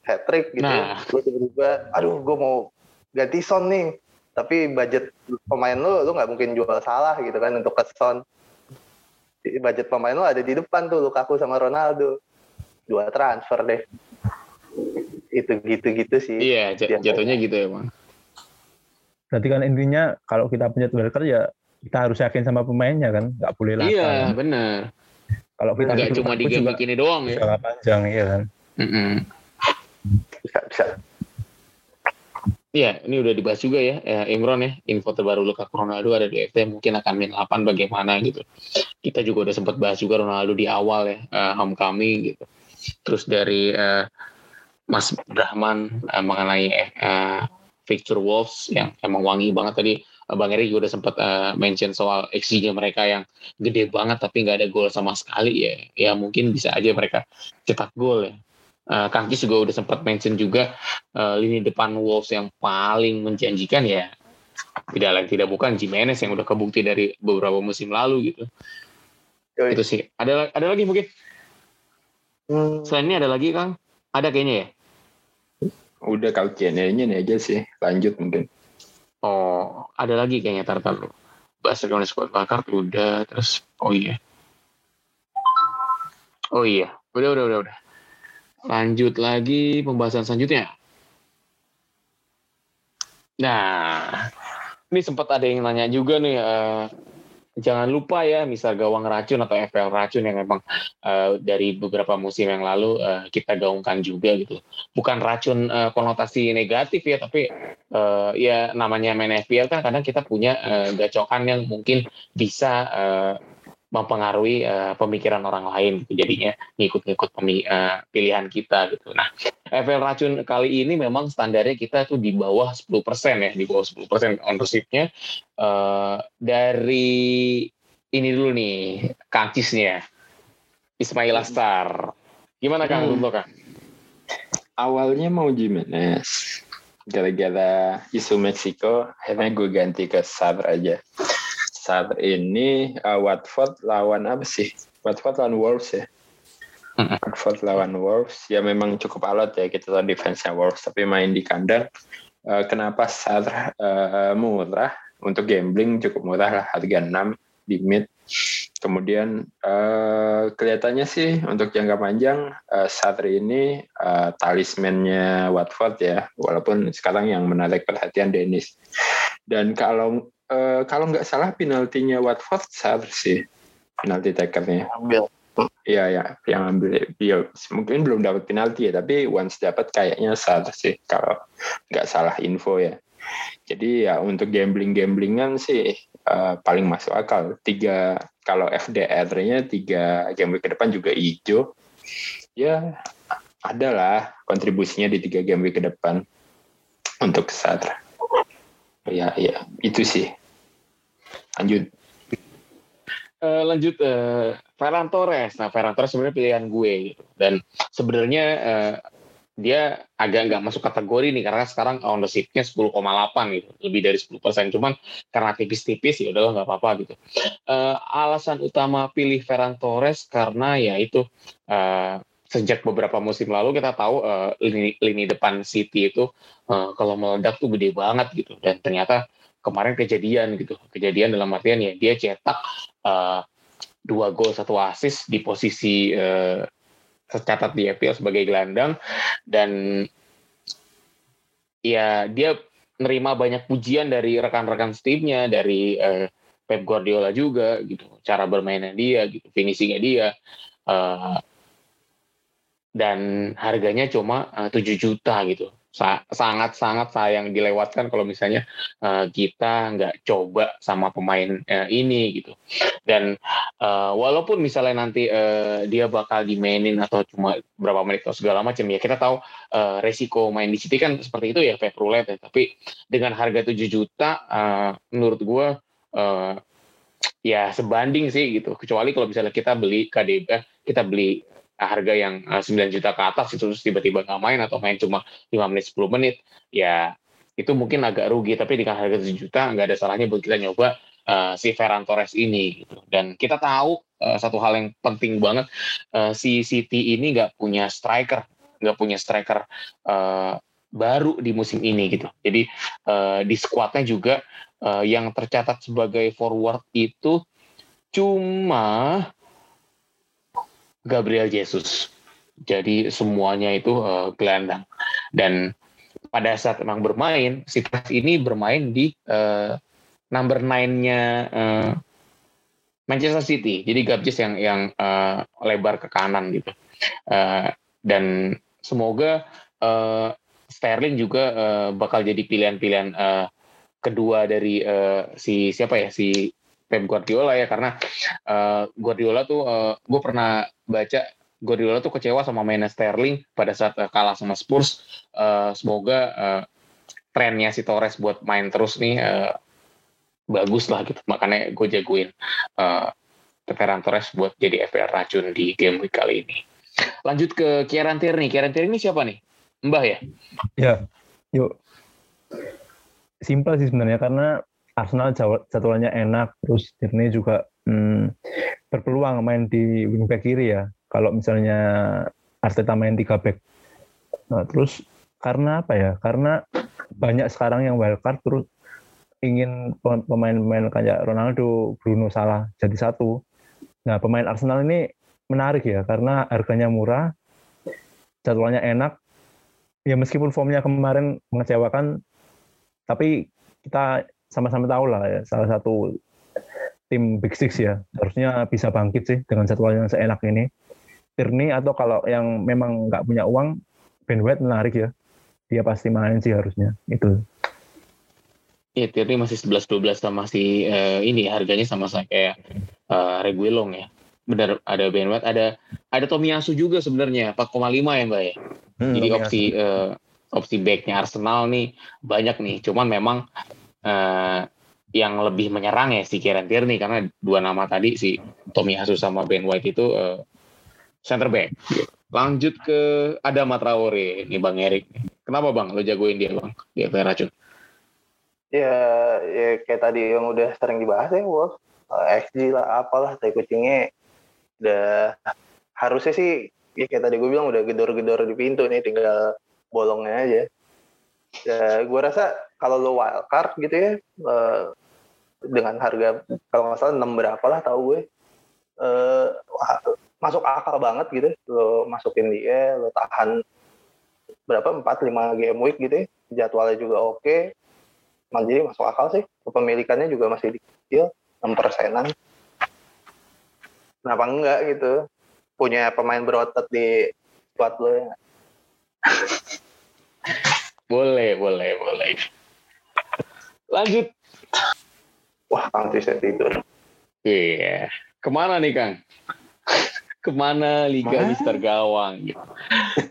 D: hat trick gitu, nah. gue tiba-tiba, aduh gue mau ganti Son nih. Tapi budget pemain lu lu nggak mungkin jual salah gitu kan untuk keson budget pemain lu ada di depan tuh Lukaku sama Ronaldo. Dua transfer deh. Itu gitu-gitu sih.
B: Iya jatuhnya gitu ya bang.
E: Berarti kan intinya kalau kita punya wildcard ya kita harus yakin sama pemainnya kan nggak boleh lah
B: iya benar
E: kalau kita
B: nggak cuma di game begini doang
E: ya panjang iya kan mm -hmm.
D: bisa bisa
B: Iya, ini udah dibahas juga ya, ya Imron ya, info terbaru Lukaku Ronaldo ada di FT mungkin akan main 8 bagaimana gitu. Kita juga udah sempat bahas juga Ronaldo di awal ya, uh, homecoming gitu. Terus dari uh, Mas Brahman uh, mengenai uh, fixture Wolves yang emang wangi banget tadi. Bang Eri juga udah sempat uh, mention soal XG-nya mereka yang gede banget tapi nggak ada gol sama sekali ya. Ya mungkin bisa aja mereka cetak gol ya uh, Kang Kis juga udah sempat mention juga uh, lini depan Wolves yang paling menjanjikan ya tidak lain tidak bukan Jimenez yang udah kebukti dari beberapa musim lalu gitu. Yoi. Itu sih. Ada ada lagi mungkin? Hmm. Selain ini ada lagi Kang? Ada kayaknya ya?
C: Udah kalau nya ini aja sih. Lanjut mungkin.
B: Oh, ada lagi kayaknya tartar lu. Barcelona Squad Bakar udah terus oh iya. Oh iya, udah udah udah udah. Lanjut lagi pembahasan selanjutnya. Nah, ini sempat ada yang nanya juga nih, uh, jangan lupa ya, misal gawang racun atau FPL racun yang memang uh, dari beberapa musim yang lalu uh, kita gaungkan juga gitu. Bukan racun uh, konotasi negatif ya, tapi uh, ya namanya main FPL kan kadang kita punya uh, gacokan yang mungkin bisa uh, mempengaruhi uh, pemikiran orang lain gitu. jadinya ngikut-ngikut uh, pilihan kita gitu. Nah, FL racun kali ini memang standarnya kita tuh di bawah 10% ya, di bawah 10% ownership-nya uh, dari ini dulu nih, kancisnya Ismail Astar. Gimana Kang hmm. Kang?
C: Awalnya mau Jimenez. Gara-gara isu Meksiko, akhirnya gue ganti ke Sadr aja saat ini uh, Watford lawan apa sih? Watford lawan Wolves ya. Watford lawan Wolves. Ya memang cukup alot ya kita tahu defense-nya Wolves tapi main di kandang. Uh, kenapa saat uh, murah? Untuk gambling cukup murah lah harga 6 di mid. Kemudian uh, kelihatannya sih untuk jangka panjang uh, Sarri ini uh, talismannya Watford ya walaupun sekarang yang menarik perhatian Dennis. Dan kalau uh, kalau nggak salah penaltinya Watford saat sih penalti takernya. Ambil. Iya ya, yang ambil dia mungkin belum dapat penalti ya, tapi once dapat kayaknya saat sih kalau nggak salah info ya. Jadi ya untuk gambling gamblingan sih uh, paling masuk akal. Tiga kalau FDR-nya tiga game ke depan juga hijau. Ya adalah kontribusinya di tiga game ke depan untuk saat. Ya, ya itu sih lanjut.
B: Uh, lanjut uh, Ferran Torres. Nah Ferran Torres sebenarnya pilihan gue gitu. Dan sebenarnya uh, dia agak nggak masuk kategori nih karena sekarang ownership-nya 10,8 gitu. Lebih dari 10 persen. Cuman karena tipis-tipis ya udahlah nggak apa-apa gitu. Uh, alasan utama pilih Ferran Torres karena ya itu uh, sejak beberapa musim lalu kita tahu uh, lini lini depan City itu uh, kalau meledak tuh gede banget gitu. Dan ternyata kemarin kejadian gitu. Kejadian dalam artian ya dia cetak uh, dua gol satu assist di posisi uh, tercatat di FPL sebagai gelandang. Dan ya dia nerima banyak pujian dari rekan-rekan timnya dari uh, Pep Guardiola juga gitu. Cara bermainnya dia gitu finishingnya dia. Uh, dan harganya cuma uh, 7 juta gitu sangat-sangat sayang dilewatkan kalau misalnya uh, kita nggak coba sama pemain uh, ini gitu. Dan uh, walaupun misalnya nanti uh, dia bakal dimainin atau cuma berapa menit atau segala macam ya kita tahu uh, resiko main di City kan seperti itu ya kayak roulette ya. Tapi dengan harga 7 juta uh, menurut gue uh, ya sebanding sih gitu. Kecuali kalau misalnya kita beli KDB, kita beli harga yang uh, eh, 9 juta ke atas itu terus tiba-tiba nggak main atau main cuma 5 menit 10 menit ya itu mungkin agak rugi. Tapi dengan harga 7 juta nggak ada salahnya buat kita nyoba uh, si Ferran Torres ini gitu. Dan kita tahu uh, satu hal yang penting banget uh, si City ini nggak punya striker nggak punya striker uh, baru di musim ini gitu. Jadi uh, di skuadnya juga uh, yang tercatat sebagai forward itu cuma Gabriel Jesus. Jadi semuanya itu uh, gelandang. Dan pada saat memang bermain, si Pres ini bermain di uh, number nine-nya uh, Manchester City. Jadi Gabjes yang yang uh, lebar ke kanan gitu. Uh, dan semoga uh, Sterling juga uh, bakal jadi pilihan-pilihan uh, kedua dari uh, si siapa ya si Pep Guardiola ya karena uh, Guardiola tuh uh, gue pernah baca Guardiola tuh kecewa sama mainnya Sterling pada saat uh, kalah sama Spurs. Uh, semoga uh, trennya si Torres buat main terus nih uh, bagus lah gitu. Makanya gue jagoin uh, Ferran Torres buat jadi FPL racun di game week kali ini. Lanjut ke Kieran Tierney. Kieran Tierney siapa nih? Mbah ya?
E: Ya, yuk. Simpel sih sebenarnya karena Arsenal jadwalnya enak, terus Tierney juga hmm, berpeluang main di wingback kiri ya. Kalau misalnya Arteta main tiga back. Nah, terus karena apa ya? Karena banyak sekarang yang wildcard terus ingin pemain-pemain kayak Ronaldo, Bruno Salah jadi satu. Nah, pemain Arsenal ini menarik ya karena harganya murah, jadwalnya enak. Ya meskipun formnya kemarin mengecewakan, tapi kita sama-sama tahu lah ya salah satu tim Big Six ya harusnya bisa bangkit sih dengan jadwal yang seenak ini. Tierney atau kalau yang memang nggak punya uang Ben White menarik ya dia pasti main sih harusnya itu.
B: Iya Tierney masih 11-12 sama si uh, ini harganya sama saya kayak uh, Reguilon ya. Benar ada Ben White ada ada Tomiyasu juga sebenarnya 4,5 ya Mbak ya. Hmm, Jadi opsi uh, opsi backnya Arsenal nih banyak nih. Cuman memang uh, yang lebih menyerang ya si Kieran Tierney karena dua nama tadi si Tommy Hasu sama Ben White itu uh, center back. Lanjut ke Adama Traore ini Bang Erik. Kenapa Bang lo jagoin dia Bang di FPL Racun?
D: Ya, ya kayak tadi yang udah sering dibahas ya, Wolf. XG lah, apalah, tai kucingnya udah harusnya sih ya kayak tadi gue bilang udah gedor-gedor di pintu nih, tinggal bolongnya aja. Ya, gue rasa kalau lo wildcard gitu ya uh, dengan harga kalau nggak salah enam berapa lah tahu gue uh, masuk akal banget gitu lo masukin dia lo tahan berapa empat lima game week gitu ya jadwalnya juga oke okay. jadi masuk akal sih kepemilikannya juga masih kecil enam persenan. Kenapa enggak gitu punya pemain berotot di squad lo ya?
B: Boleh boleh boleh Lanjut.
D: Wah, Kang Tris tidur.
B: Iya. Yeah. Ke mana nih, Kang? Ke mana Liga Mana? Mister Gawang gitu.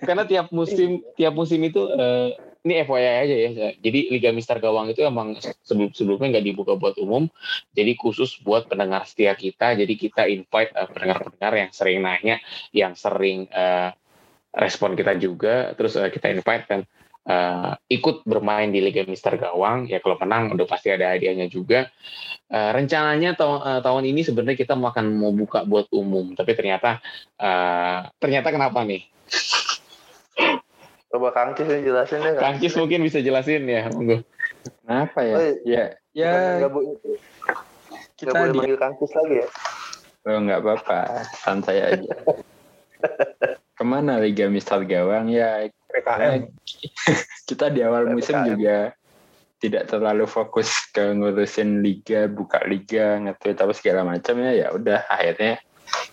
B: Karena tiap musim tiap musim itu uh, ini FYI aja ya. Jadi Liga Mister Gawang itu emang sebelum sebelumnya nggak dibuka buat umum. Jadi khusus buat pendengar setia kita. Jadi kita invite uh, pendengar-pendengar yang sering nanya, yang sering uh, respon kita juga. Terus uh, kita invite dan uh, ikut bermain di Liga Mister Gawang ya kalau menang udah pasti ada hadiahnya juga. Uh, rencananya tahun uh, tahun ini sebenarnya kita mau akan mau buka buat umum tapi ternyata uh, ternyata kenapa nih?
D: Coba Kangkis jelasin deh
B: Kangkis mungkin bisa jelasin ya monggo.
C: Kenapa ya? Oh, ya ya.
D: Kita boleh manggil Kangkis lagi ya?
C: Oh nggak apa-apa, santai aja. Ke mana Liga Mister Gawang? Ya?
D: PKM.
C: kita di awal musim
D: PKM.
C: juga tidak terlalu fokus ke ngurusin liga, buka liga, nge-tweet apa segala macam ya. Udah akhirnya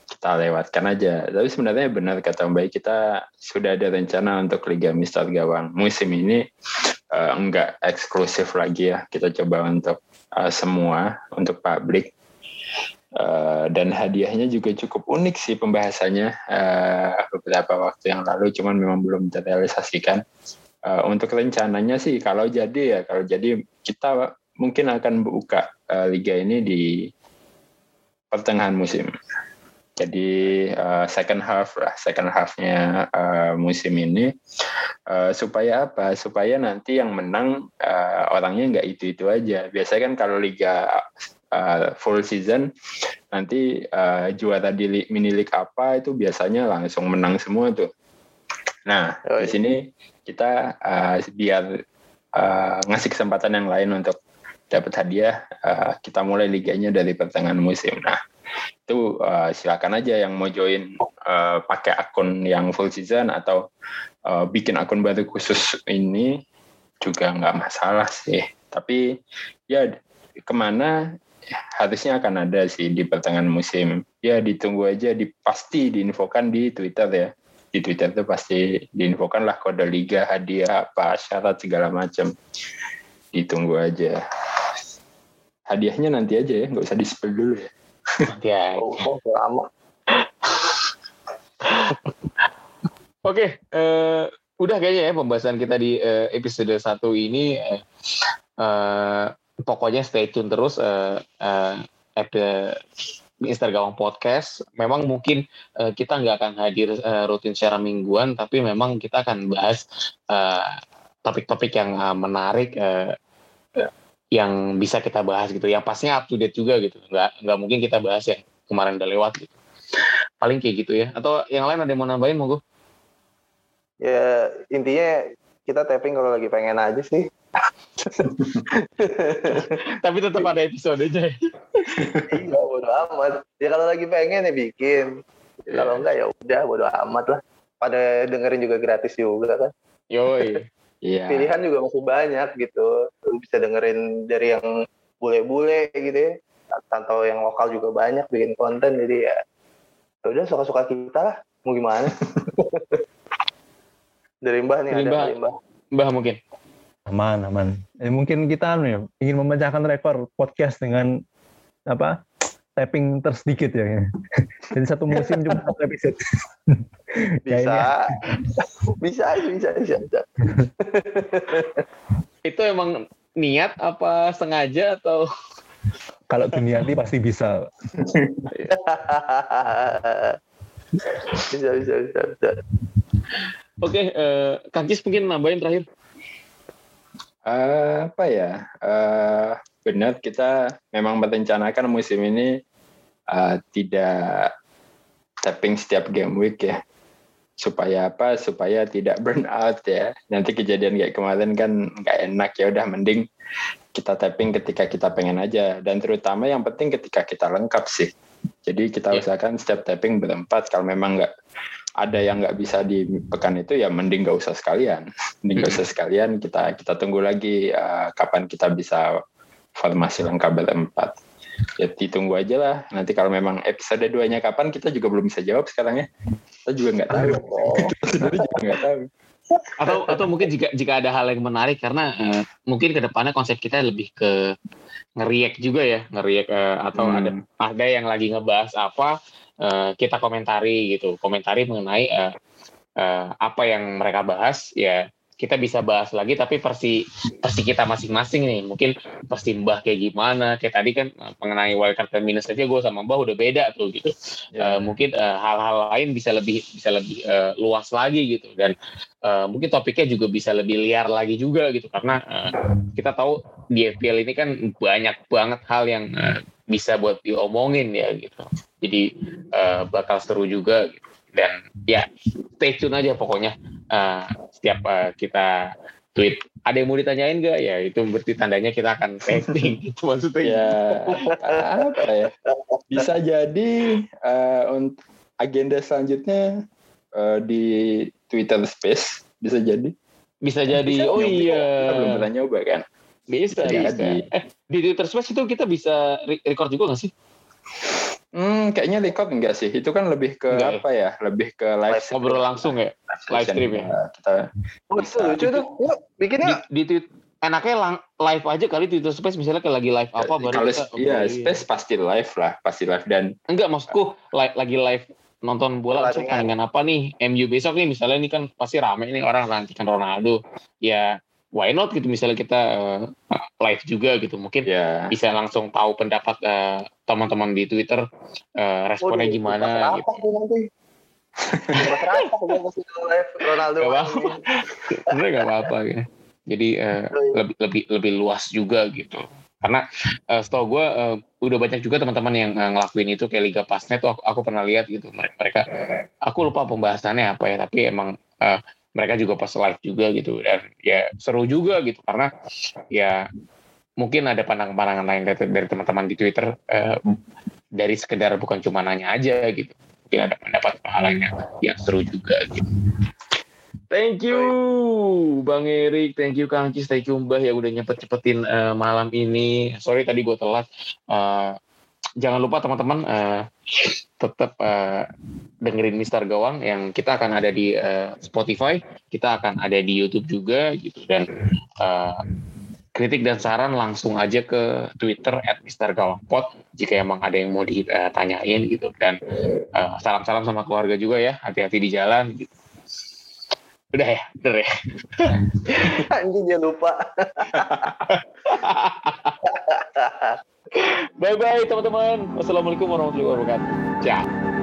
C: kita lewatkan aja. Tapi sebenarnya benar kata Om Baik, kita sudah ada rencana untuk Liga Mister Gawang. Musim ini eh, enggak eksklusif lagi ya. Kita coba untuk eh, semua, untuk publik. Eh, dan hadiahnya juga cukup unik sih pembahasannya eh, beberapa waktu yang lalu, cuman memang belum terrealisasikan. Eh, untuk rencananya sih kalau jadi ya, kalau jadi kita mungkin akan buka eh, liga ini di pertengahan musim. Jadi eh, second half lah, second halfnya eh, musim ini Eh, supaya apa? Supaya nanti yang menang eh, orangnya nggak itu itu aja. Biasanya kan kalau liga eh, full season nanti eh, juara di mini league apa itu biasanya langsung menang semua tuh. Nah
D: Oh,
C: di
D: iya.
C: sini kita eh, biar eh, ngasih kesempatan yang lain untuk dapat hadiah, eh, kita mulai liganya dari pertengahan musim. Nah itu eh, silakan aja yang mau join eh, pakai akun yang full season atau eh, bikin akun baru khusus ini juga nggak masalah sih. Tapi ya ke mana harusnya akan ada sih di pertengahan musim. Ya ditunggu aja, di, pasti diinfokan di Twitter ya. Di Twitter tuh pasti diinfokan lah kode liga, hadiah apa, syarat segala macam. Ditunggu aja. Hadiahnya nanti aja ya, nggak usah di-spill dulu ya.
B: Ya.
D: Lama.
B: Oke, eh, udah kayaknya ya pembahasan kita di eh, episode 1 ini. Eh, eh, pokoknya stay tune terus eh, epi- Mister Gawang Podcast. Memang mungkin eh, kita nggak akan hadir eh, rutin secara mingguan, tapi memang kita akan bahas eh, topik-topik yang eh, menarik. eh, yang bisa kita bahas gitu, yang pastinya up to date juga gitu, nggak nggak mungkin kita bahas yang kemarin udah lewat gitu. Paling kayak gitu ya. Atau yang lain ada yang mau nambahin monggo?
D: Ya intinya kita tapping kalau lagi pengen aja sih.
B: Tapi tetap ada episodenya.
D: Iya bodo amat. Ya kalau lagi pengen ya bikin. Kalau enggak ya udah bodo amat lah. Pada dengerin juga gratis juga kan.
B: Yoi.
C: Iya.
D: Pilihan juga masih banyak gitu. Lu bisa dengerin dari yang bule-bule gitu ya. Atau yang lokal juga banyak bikin konten jadi ya ya udah suka-suka kita lah. Mau gimana? dari Mbah nih
B: Dari
D: ada
B: Mbah.
D: dari Mbah.
B: Mbah mungkin.
E: Aman aman eh, mungkin kita anu ya ingin memecahkan rekor podcast dengan apa tapping tersedikit ya jadi satu musim cuma satu episode Ya,
D: Bisa. bisa, bisa, bisa, bisa.
B: Itu emang niat apa sengaja atau
E: kalau dunia ini pasti bisa
D: bisa, bisa, bisa, bisa.
B: Oke, eh Kang mungkin nambahin terakhir.
C: Eh, apa ya? Eh, benar kita memang merencanakan musim ini eh, tidak tapping setiap game week ya. Supaya apa? Supaya tidak burn out ya. Nanti kejadian kayak kemarin kan nggak enak ya. Udah mending kita tapping ketika kita pengen aja. Dan terutama yang penting ketika kita lengkap sih. Jadi kita
B: Iya.
C: usahakan setiap tapping berempat. Kalau memang nggak ada yang nggak bisa di pekan itu ya mending nggak usah sekalian. Mending nggak usah sekalian. Kita kita tunggu lagi eh, kapan kita bisa formasi lengkap berempat. Ya ditunggu aja lah. Nanti kalau memang episode 2-nya kapan kita juga belum bisa jawab sekarang ya. Kita juga nggak tahu. Kita sendiri juga nggak tahu.
B: Atau atau mungkin jika jika ada hal yang menarik karena eh, mungkin ke depannya konsep kita lebih ke ngeriak juga ya, ngeriak eh, atau
C: Hmm.
B: ada ada yang lagi ngebahas apa eh, kita komentari gitu, komentari mengenai eh, eh, apa yang mereka bahas ya kita bisa bahas lagi tapi versi versi kita masing-masing nih. Mungkin versi Mbah kayak gimana kayak tadi kan mengenai wildcard dan minus aja gue sama Mbah udah beda tuh gitu. Eh, mungkin eh, hal-hal lain bisa lebih bisa lebih eh, luas lagi gitu. Dan eh, mungkin topiknya juga bisa lebih liar lagi juga gitu. Karena eh, kita tahu di FPL ini kan banyak banget hal yang eh, bisa buat diomongin ya gitu. Jadi eh, bakal seru juga gitu. dan ya stay tune aja pokoknya. Eh, setiap eh, kita tweet ada yang mau ditanyain gak ya itu berarti tandanya kita akan testing itu maksudnya.
C: Ya apa ya? Bisa jadi uh, untuk agenda selanjutnya uh, di Twitter Space bisa jadi.
B: Bisa jadi bisa oh iya.
C: kita belum pernah nyoba kan
B: bisa bisa, bisa. eh di Twitter Space itu kita bisa record juga gak sih
C: Hmm, kayaknya record enggak sih. Itu kan lebih ke enggak, apa ya? Lebih ke live,
B: ngobrol langsung ya. Live stream ya.
C: Kita
D: oh, itu lucu tuh. Yuk, bikinnya
B: di, di tweet enaknya lang, live aja kali Twitter Space misalnya kayak lagi live apa
C: baru Kalau iya, Space pasti live lah, pasti live dan
B: enggak maksudku live, lagi live nonton bola misalnya dengan apa nih MU besok nih misalnya ini kan pasti rame nih orang rantikan Ronaldo ya why not gitu misalnya kita uh, live juga gitu mungkin yeah. bisa langsung tahu pendapat uh, teman-teman di Twitter uh, responnya Waduh, gimana gitu. Nanti. Ronaldo. Gak apa-apa. Sebenarnya gak apa-apa ya. Jadi uh, lebih lebih lebih luas juga gitu. Karena uh, setahu gue uh, udah banyak juga teman-teman yang uh, ngelakuin itu kayak Liga Pasnet tuh aku, aku pernah lihat gitu mereka. Aku lupa pembahasannya apa ya tapi emang uh, mereka juga pas live juga gitu dan ya seru juga gitu karena ya mungkin ada pandangan-pandangan lain dari, teman-teman di Twitter eh, dari sekedar bukan cuma nanya aja gitu mungkin ada pendapat lain yang, seru juga gitu. Thank you Bang Erik, thank you Kang Cis, thank you Mbah yang udah nyepet-cepetin uh, malam ini. Sorry tadi gue telat. Uh, jangan lupa teman-teman uh, tetap uh, dengerin Mister Gawang yang kita akan ada di uh, Spotify, kita akan ada di YouTube juga gitu dan uh, kritik dan saran langsung aja ke Twitter at Mister Gawang Pot jika emang ada yang mau ditanyain gitu dan salam-salam uh, sama keluarga juga ya hati-hati di jalan gitu. Udah ya, udah ya.
D: Anjing dia lupa.
B: Bye bye teman-teman. Wassalamualaikum warahmatullahi wabarakatuh. Ciao.